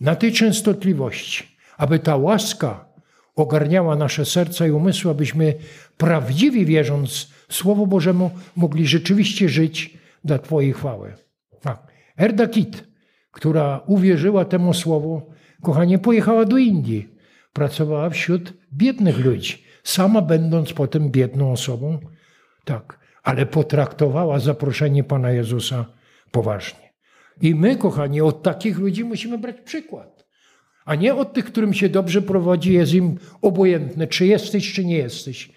na tej częstotliwości, aby ta łaska ogarniała nasze serca i umysły, abyśmy prawdziwie wierząc Słowu Bożemu mogli rzeczywiście żyć dla Twojej chwały. Tak. Erda Kit, która uwierzyła temu słowu, kochanie, pojechała do Indii. Pracowała wśród biednych ludzi, sama będąc potem biedną osobą. Tak, ale potraktowała zaproszenie Pana Jezusa poważnie. I my, kochani, od takich ludzi musimy brać przykład. A nie od tych, którym się dobrze prowadzi, jest im obojętne, czy jesteś, czy nie jesteś.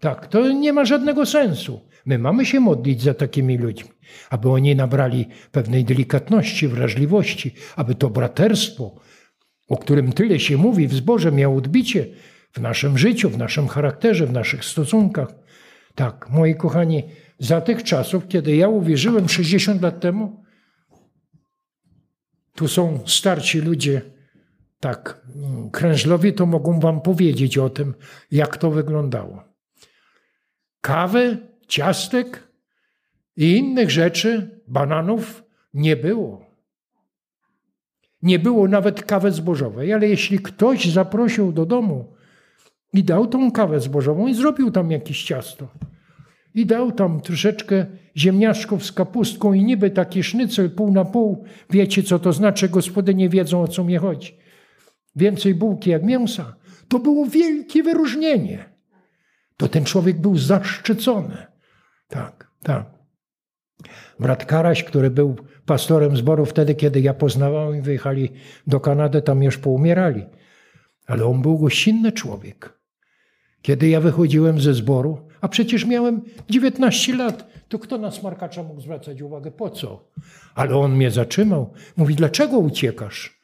Tak, to nie ma żadnego sensu. My mamy się modlić za takimi ludźmi, aby oni nabrali pewnej delikatności, wrażliwości, aby to braterstwo, o którym tyle się mówi w zborze, miało odbicie w naszym życiu, w naszym charakterze, w naszych stosunkach. Tak, moi kochani, za tych czasów, kiedy ja uwierzyłem 60 lat temu, tu są starci ludzie, tak, krężlowi, to mogą wam powiedzieć o tym, jak to wyglądało. Kawy, ciastek i innych rzeczy, bananów nie było. Nie było nawet kawy zbożowej, ale jeśli ktoś zaprosił do domu i dał tą kawę zbożową i zrobił tam jakieś ciasto, i dał tam troszeczkę ziemniaczków z kapustką i niby taki sznycel pół na pół. Wiecie, co to znaczy? Gospodynie wiedzą, o co mi chodzi. Więcej bułki jak mięsa. To było wielkie wyróżnienie. To ten człowiek był zaszczycony. Tak, tak. Brat Karaś, który był pastorem zboru wtedy, kiedy ja poznawałem i wyjechali do Kanady, tam już poumierali. Ale on był gościnny człowiek. Kiedy ja wychodziłem ze zboru, a przecież miałem 19 lat, to kto na smarkacza mógł zwracać uwagę? Po co? Ale on mnie zatrzymał. Mówi, dlaczego uciekasz?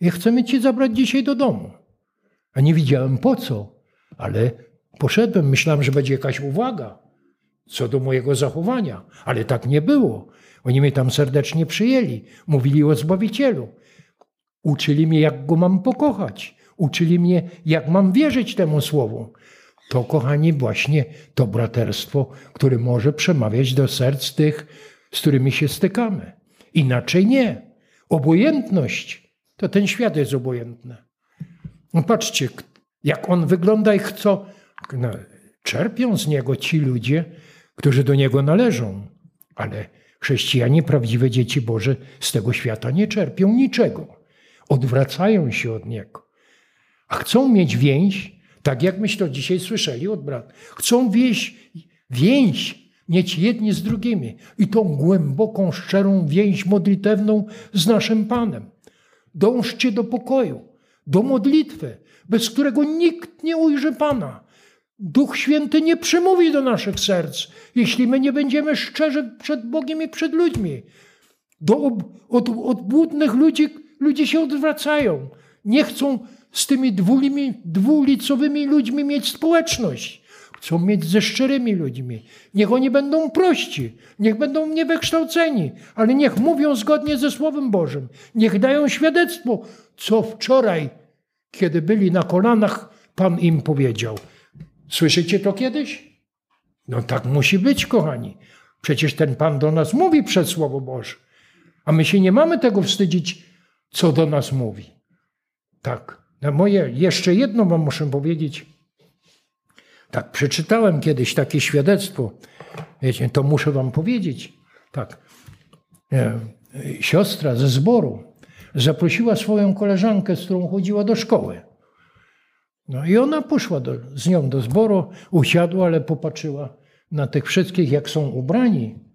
Ja chcemy cię zabrać dzisiaj do domu. A nie widziałem po co, ale poszedłem, myślałem, że będzie jakaś uwaga co do mojego zachowania, ale tak nie było. Oni mnie tam serdecznie przyjęli, mówili o Zbawicielu. Uczyli mnie, jak go mam pokochać. Uczyli mnie, jak mam wierzyć temu słowu. To, kochani, właśnie to braterstwo, które może przemawiać do serc tych, z którymi się stykamy. Inaczej nie. Obojętność to ten świat jest obojętny. No patrzcie, jak on wygląda i co no, czerpią z niego ci ludzie, którzy do niego należą. Ale chrześcijanie, prawdziwe dzieci Boże, z tego świata nie czerpią niczego. Odwracają się od niego. A chcą mieć więź tak jak myśmy to dzisiaj słyszeli od brat. Chcą wieść, więź mieć jedni z drugimi i tą głęboką, szczerą więź modlitewną z naszym Panem. Dążcie do pokoju, do modlitwy, bez którego nikt nie ujrzy Pana. Duch Święty nie przemówi do naszych serc, jeśli my nie będziemy szczerzy przed Bogiem i przed ludźmi. Do od, od, odbłudnych ludzi ludzie się odwracają. Nie chcą z tymi dwulimi, dwulicowymi ludźmi mieć społeczność. Chcą mieć ze szczerymi ludźmi. Niech oni będą prości, niech będą niewykształceni, ale niech mówią zgodnie ze Słowem Bożym. Niech dają świadectwo, co wczoraj, kiedy byli na kolanach, Pan im powiedział. Słyszycie to kiedyś? No tak musi być, kochani. Przecież ten Pan do nas mówi przez Słowo Boże. A my się nie mamy tego wstydzić, co do nas mówi. Tak. No moje, jeszcze jedno wam muszę powiedzieć. Tak, przeczytałem kiedyś takie świadectwo. Wiecie, to muszę wam powiedzieć. Tak. E, siostra ze zboru zaprosiła swoją koleżankę, z którą chodziła do szkoły. No i ona poszła do, z nią do zboru, usiadła, ale popatrzyła na tych wszystkich, jak są ubrani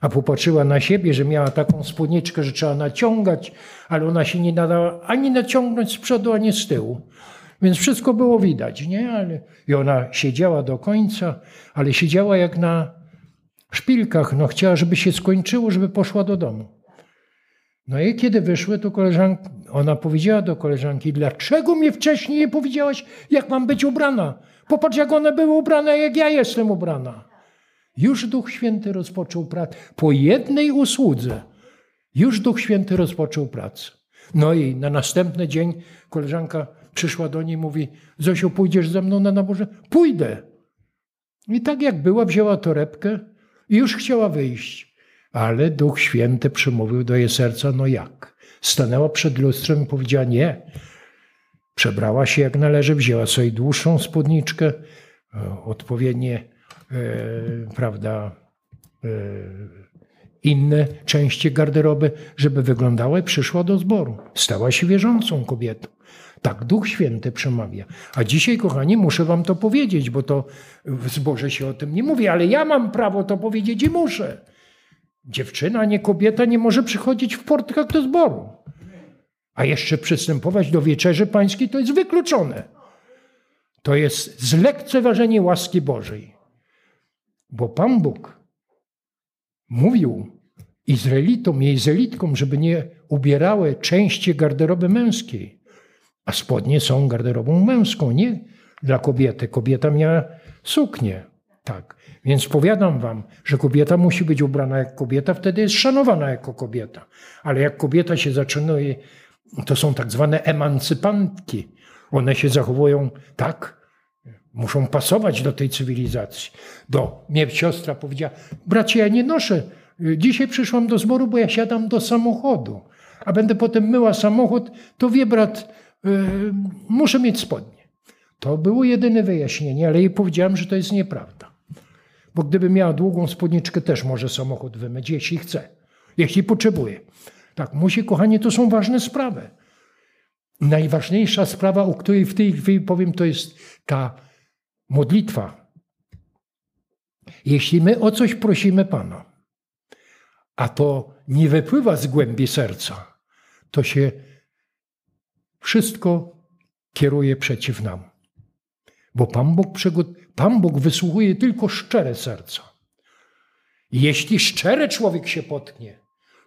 a popatrzyła na siebie, że miała taką spódniczkę, że trzeba naciągać, ale ona się nie nadała ani naciągnąć z przodu, ani z tyłu. Więc wszystko było widać, nie? Ale, I ona siedziała do końca, ale siedziała jak na szpilkach. No, chciała, żeby się skończyło, żeby poszła do domu. No i kiedy wyszły, to koleżanka, ona powiedziała do koleżanki, dlaczego mnie wcześniej nie powiedziałaś, jak mam być ubrana? Popatrz, jak one były ubrane, jak ja jestem ubrana. Już Duch Święty rozpoczął pracę. Po jednej usłudze już Duch Święty rozpoczął pracę. No i na następny dzień koleżanka przyszła do niej i mówi: Zosiu, pójdziesz ze mną na naborze? Pójdę. I tak jak była, wzięła torebkę i już chciała wyjść. Ale Duch Święty przemówił do jej serca: No jak? Stanęła przed lustrem i powiedziała: Nie. Przebrała się jak należy, wzięła sobie dłuższą spódniczkę, e, odpowiednie, prawda, e, inne części garderoby, żeby wyglądała i przyszła do zboru. Stała się wierzącą kobietą. Tak Duch Święty przemawia. A dzisiaj, kochani, muszę wam to powiedzieć, bo to w zborze się o tym nie mówi, ale ja mam prawo to powiedzieć i muszę. Dziewczyna, nie kobieta, nie może przychodzić w portkach do zboru. A jeszcze przystępować do wieczerzy pańskiej to jest wykluczone. To jest zlekceważenie łaski Bożej. Bo Pan Bóg mówił Izraelitom i Izraelitkom, żeby nie ubierały części garderoby męskiej. A spodnie są garderobą męską, nie dla kobiety. Kobieta miała suknię. Tak. Więc powiadam wam, że kobieta musi być ubrana jak kobieta, wtedy jest szanowana jako kobieta. Ale jak kobieta się zaczyna, to są tak zwane emancypantki. One się zachowują tak, muszą pasować do tej cywilizacji. Do mnie siostra powiedziała, bracie, ja nie noszę. Dzisiaj przyszłam do zboru, bo ja siadam do samochodu. A będę potem myła samochód, to wie brat, yy, muszę mieć spodnie. To było jedyne wyjaśnienie, ale jej powiedziałem, że to jest nieprawda. Bo gdyby miała długą spódniczkę, też może samochód wymyć, jeśli chce, jeśli potrzebuje. Tak, musi, kochanie, to są ważne sprawy. Najważniejsza sprawa, o której w tej chwili powiem, to jest ta modlitwa. Jeśli my o coś prosimy Pana, a to nie wypływa z głębi serca, to się wszystko kieruje przeciw nam. Bo Pan Bóg, Pan Bóg wysłuchuje tylko szczere serca. Jeśli szczere człowiek się potknie,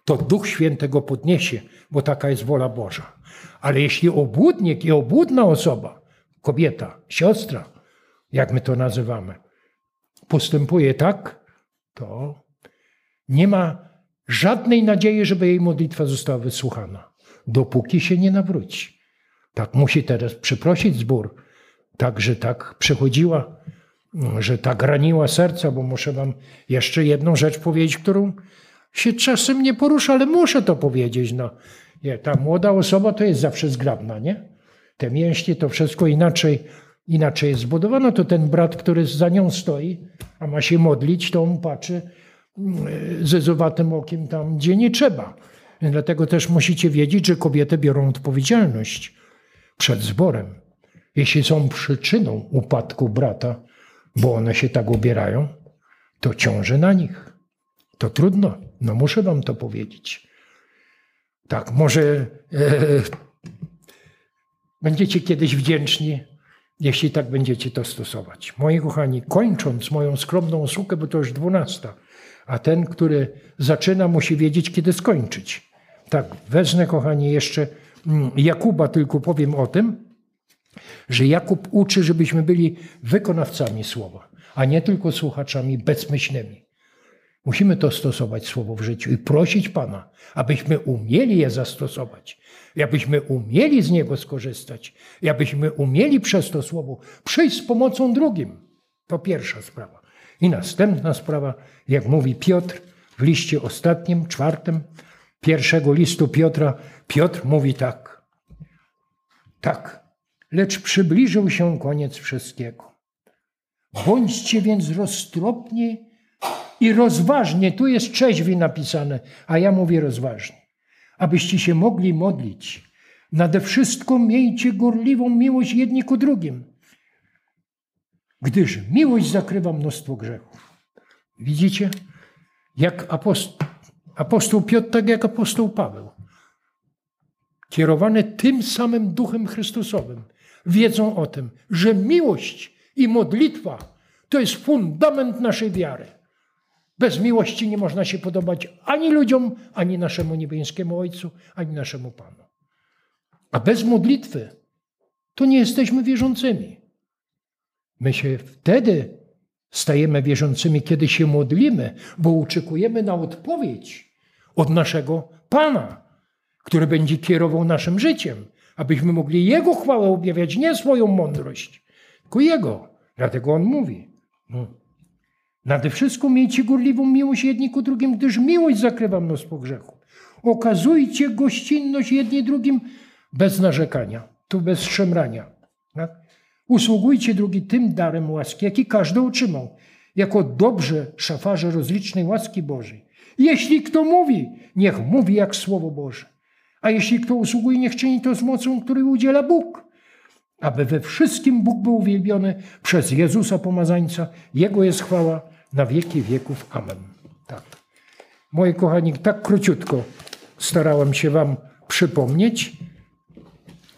to Duch Święty go podniesie, bo taka jest wola Boża. Ale jeśli obłudnik i obłudna osoba, kobieta, siostra, jak my to nazywamy, postępuje tak, to nie ma żadnej nadziei, żeby jej modlitwa została wysłuchana, dopóki się nie nawróci. Tak musi teraz przeprosić zbór, tak, że tak przechodziła, że tak raniła serca, bo muszę wam jeszcze jedną rzecz powiedzieć, którą się czasem nie porusza, ale muszę to powiedzieć. No. Nie, ta młoda osoba to jest zawsze zgrabna, nie? Te mięśnie to wszystko inaczej, inaczej jest zbudowane. To ten brat, który za nią stoi, a ma się modlić, to on patrzy mm, zezuwatym okiem tam, gdzie nie trzeba. Dlatego też musicie wiedzieć, że kobiety biorą odpowiedzialność przed zborem. Jeśli są przyczyną upadku brata, bo one się tak ubierają, to ciąży na nich. To trudno, no muszę wam to powiedzieć. Tak, może e, będziecie kiedyś wdzięczni, jeśli tak będziecie to stosować. Moi kochani, kończąc moją skromną usługę, bo to już dwunasta, a ten, który zaczyna, musi wiedzieć, kiedy skończyć. Tak, wezmę, kochani, jeszcze mm, Jakuba, tylko powiem o tym, że Jakub uczy, żebyśmy byli wykonawcami słowa, a nie tylko słuchaczami bezmyślnymi. Musimy to stosować słowo w życiu i prosić Pana, abyśmy umieli je zastosować, abyśmy umieli z niego skorzystać, abyśmy umieli przez to słowo przyjść z pomocą drugim. To pierwsza sprawa. I następna sprawa, jak mówi Piotr w liście ostatnim, czwartym, pierwszego listu Piotra, Piotr mówi tak. Tak, lecz przybliżył się koniec wszystkiego. Bądźcie więc roztropni i rozważnie, tu jest trzeźwi napisane, a ja mówię rozważnie, abyście się mogli modlić. Nade wszystko miejcie gorliwą miłość jedni ku drugim, gdyż miłość zakrywa mnóstwo grzechów. Widzicie? Jak apostoł, apostoł Piotr, tak jak apostoł Paweł, kierowany tym samym duchem Chrystusowym, wiedzą o tym, że miłość i modlitwa to jest fundament naszej wiary. Bez miłości nie można się podobać ani ludziom, ani naszemu niebiańskiemu Ojcu, ani naszemu Panu. A bez modlitwy to nie jesteśmy wierzącymi. My się wtedy stajemy wierzącymi, kiedy się modlimy, bo oczekujemy na odpowiedź od naszego Pana, który będzie kierował naszym życiem, abyśmy mogli Jego chwałę objawiać, nie swoją mądrość, tylko Jego. Dlatego On mówi. No. Nade wszystko miejcie górliwą miłość jedni ku drugim, gdyż miłość zakrywa mnóstwo grzechów. Okazujcie gościnność jedni drugim bez narzekania, tu bez szemrania. Tak? Usługujcie drugi tym darem łaski, jaki każdy otrzymał, jako dobrze szafarze rozlicznej łaski Bożej. Jeśli kto mówi, niech mówi jak Słowo Boże. A jeśli kto usługuje, niech czyni to z mocą, której udziela Bóg. Aby we wszystkim Bóg był uwielbiony przez Jezusa Pomazańca. Jego jest chwała na wieki wieków. Amen. Tak. Moi kochani, tak króciutko starałem się Wam przypomnieć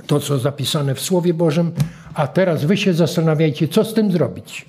to, co zapisane w Słowie Bożym, a teraz Wy się zastanawiajcie, co z tym zrobić.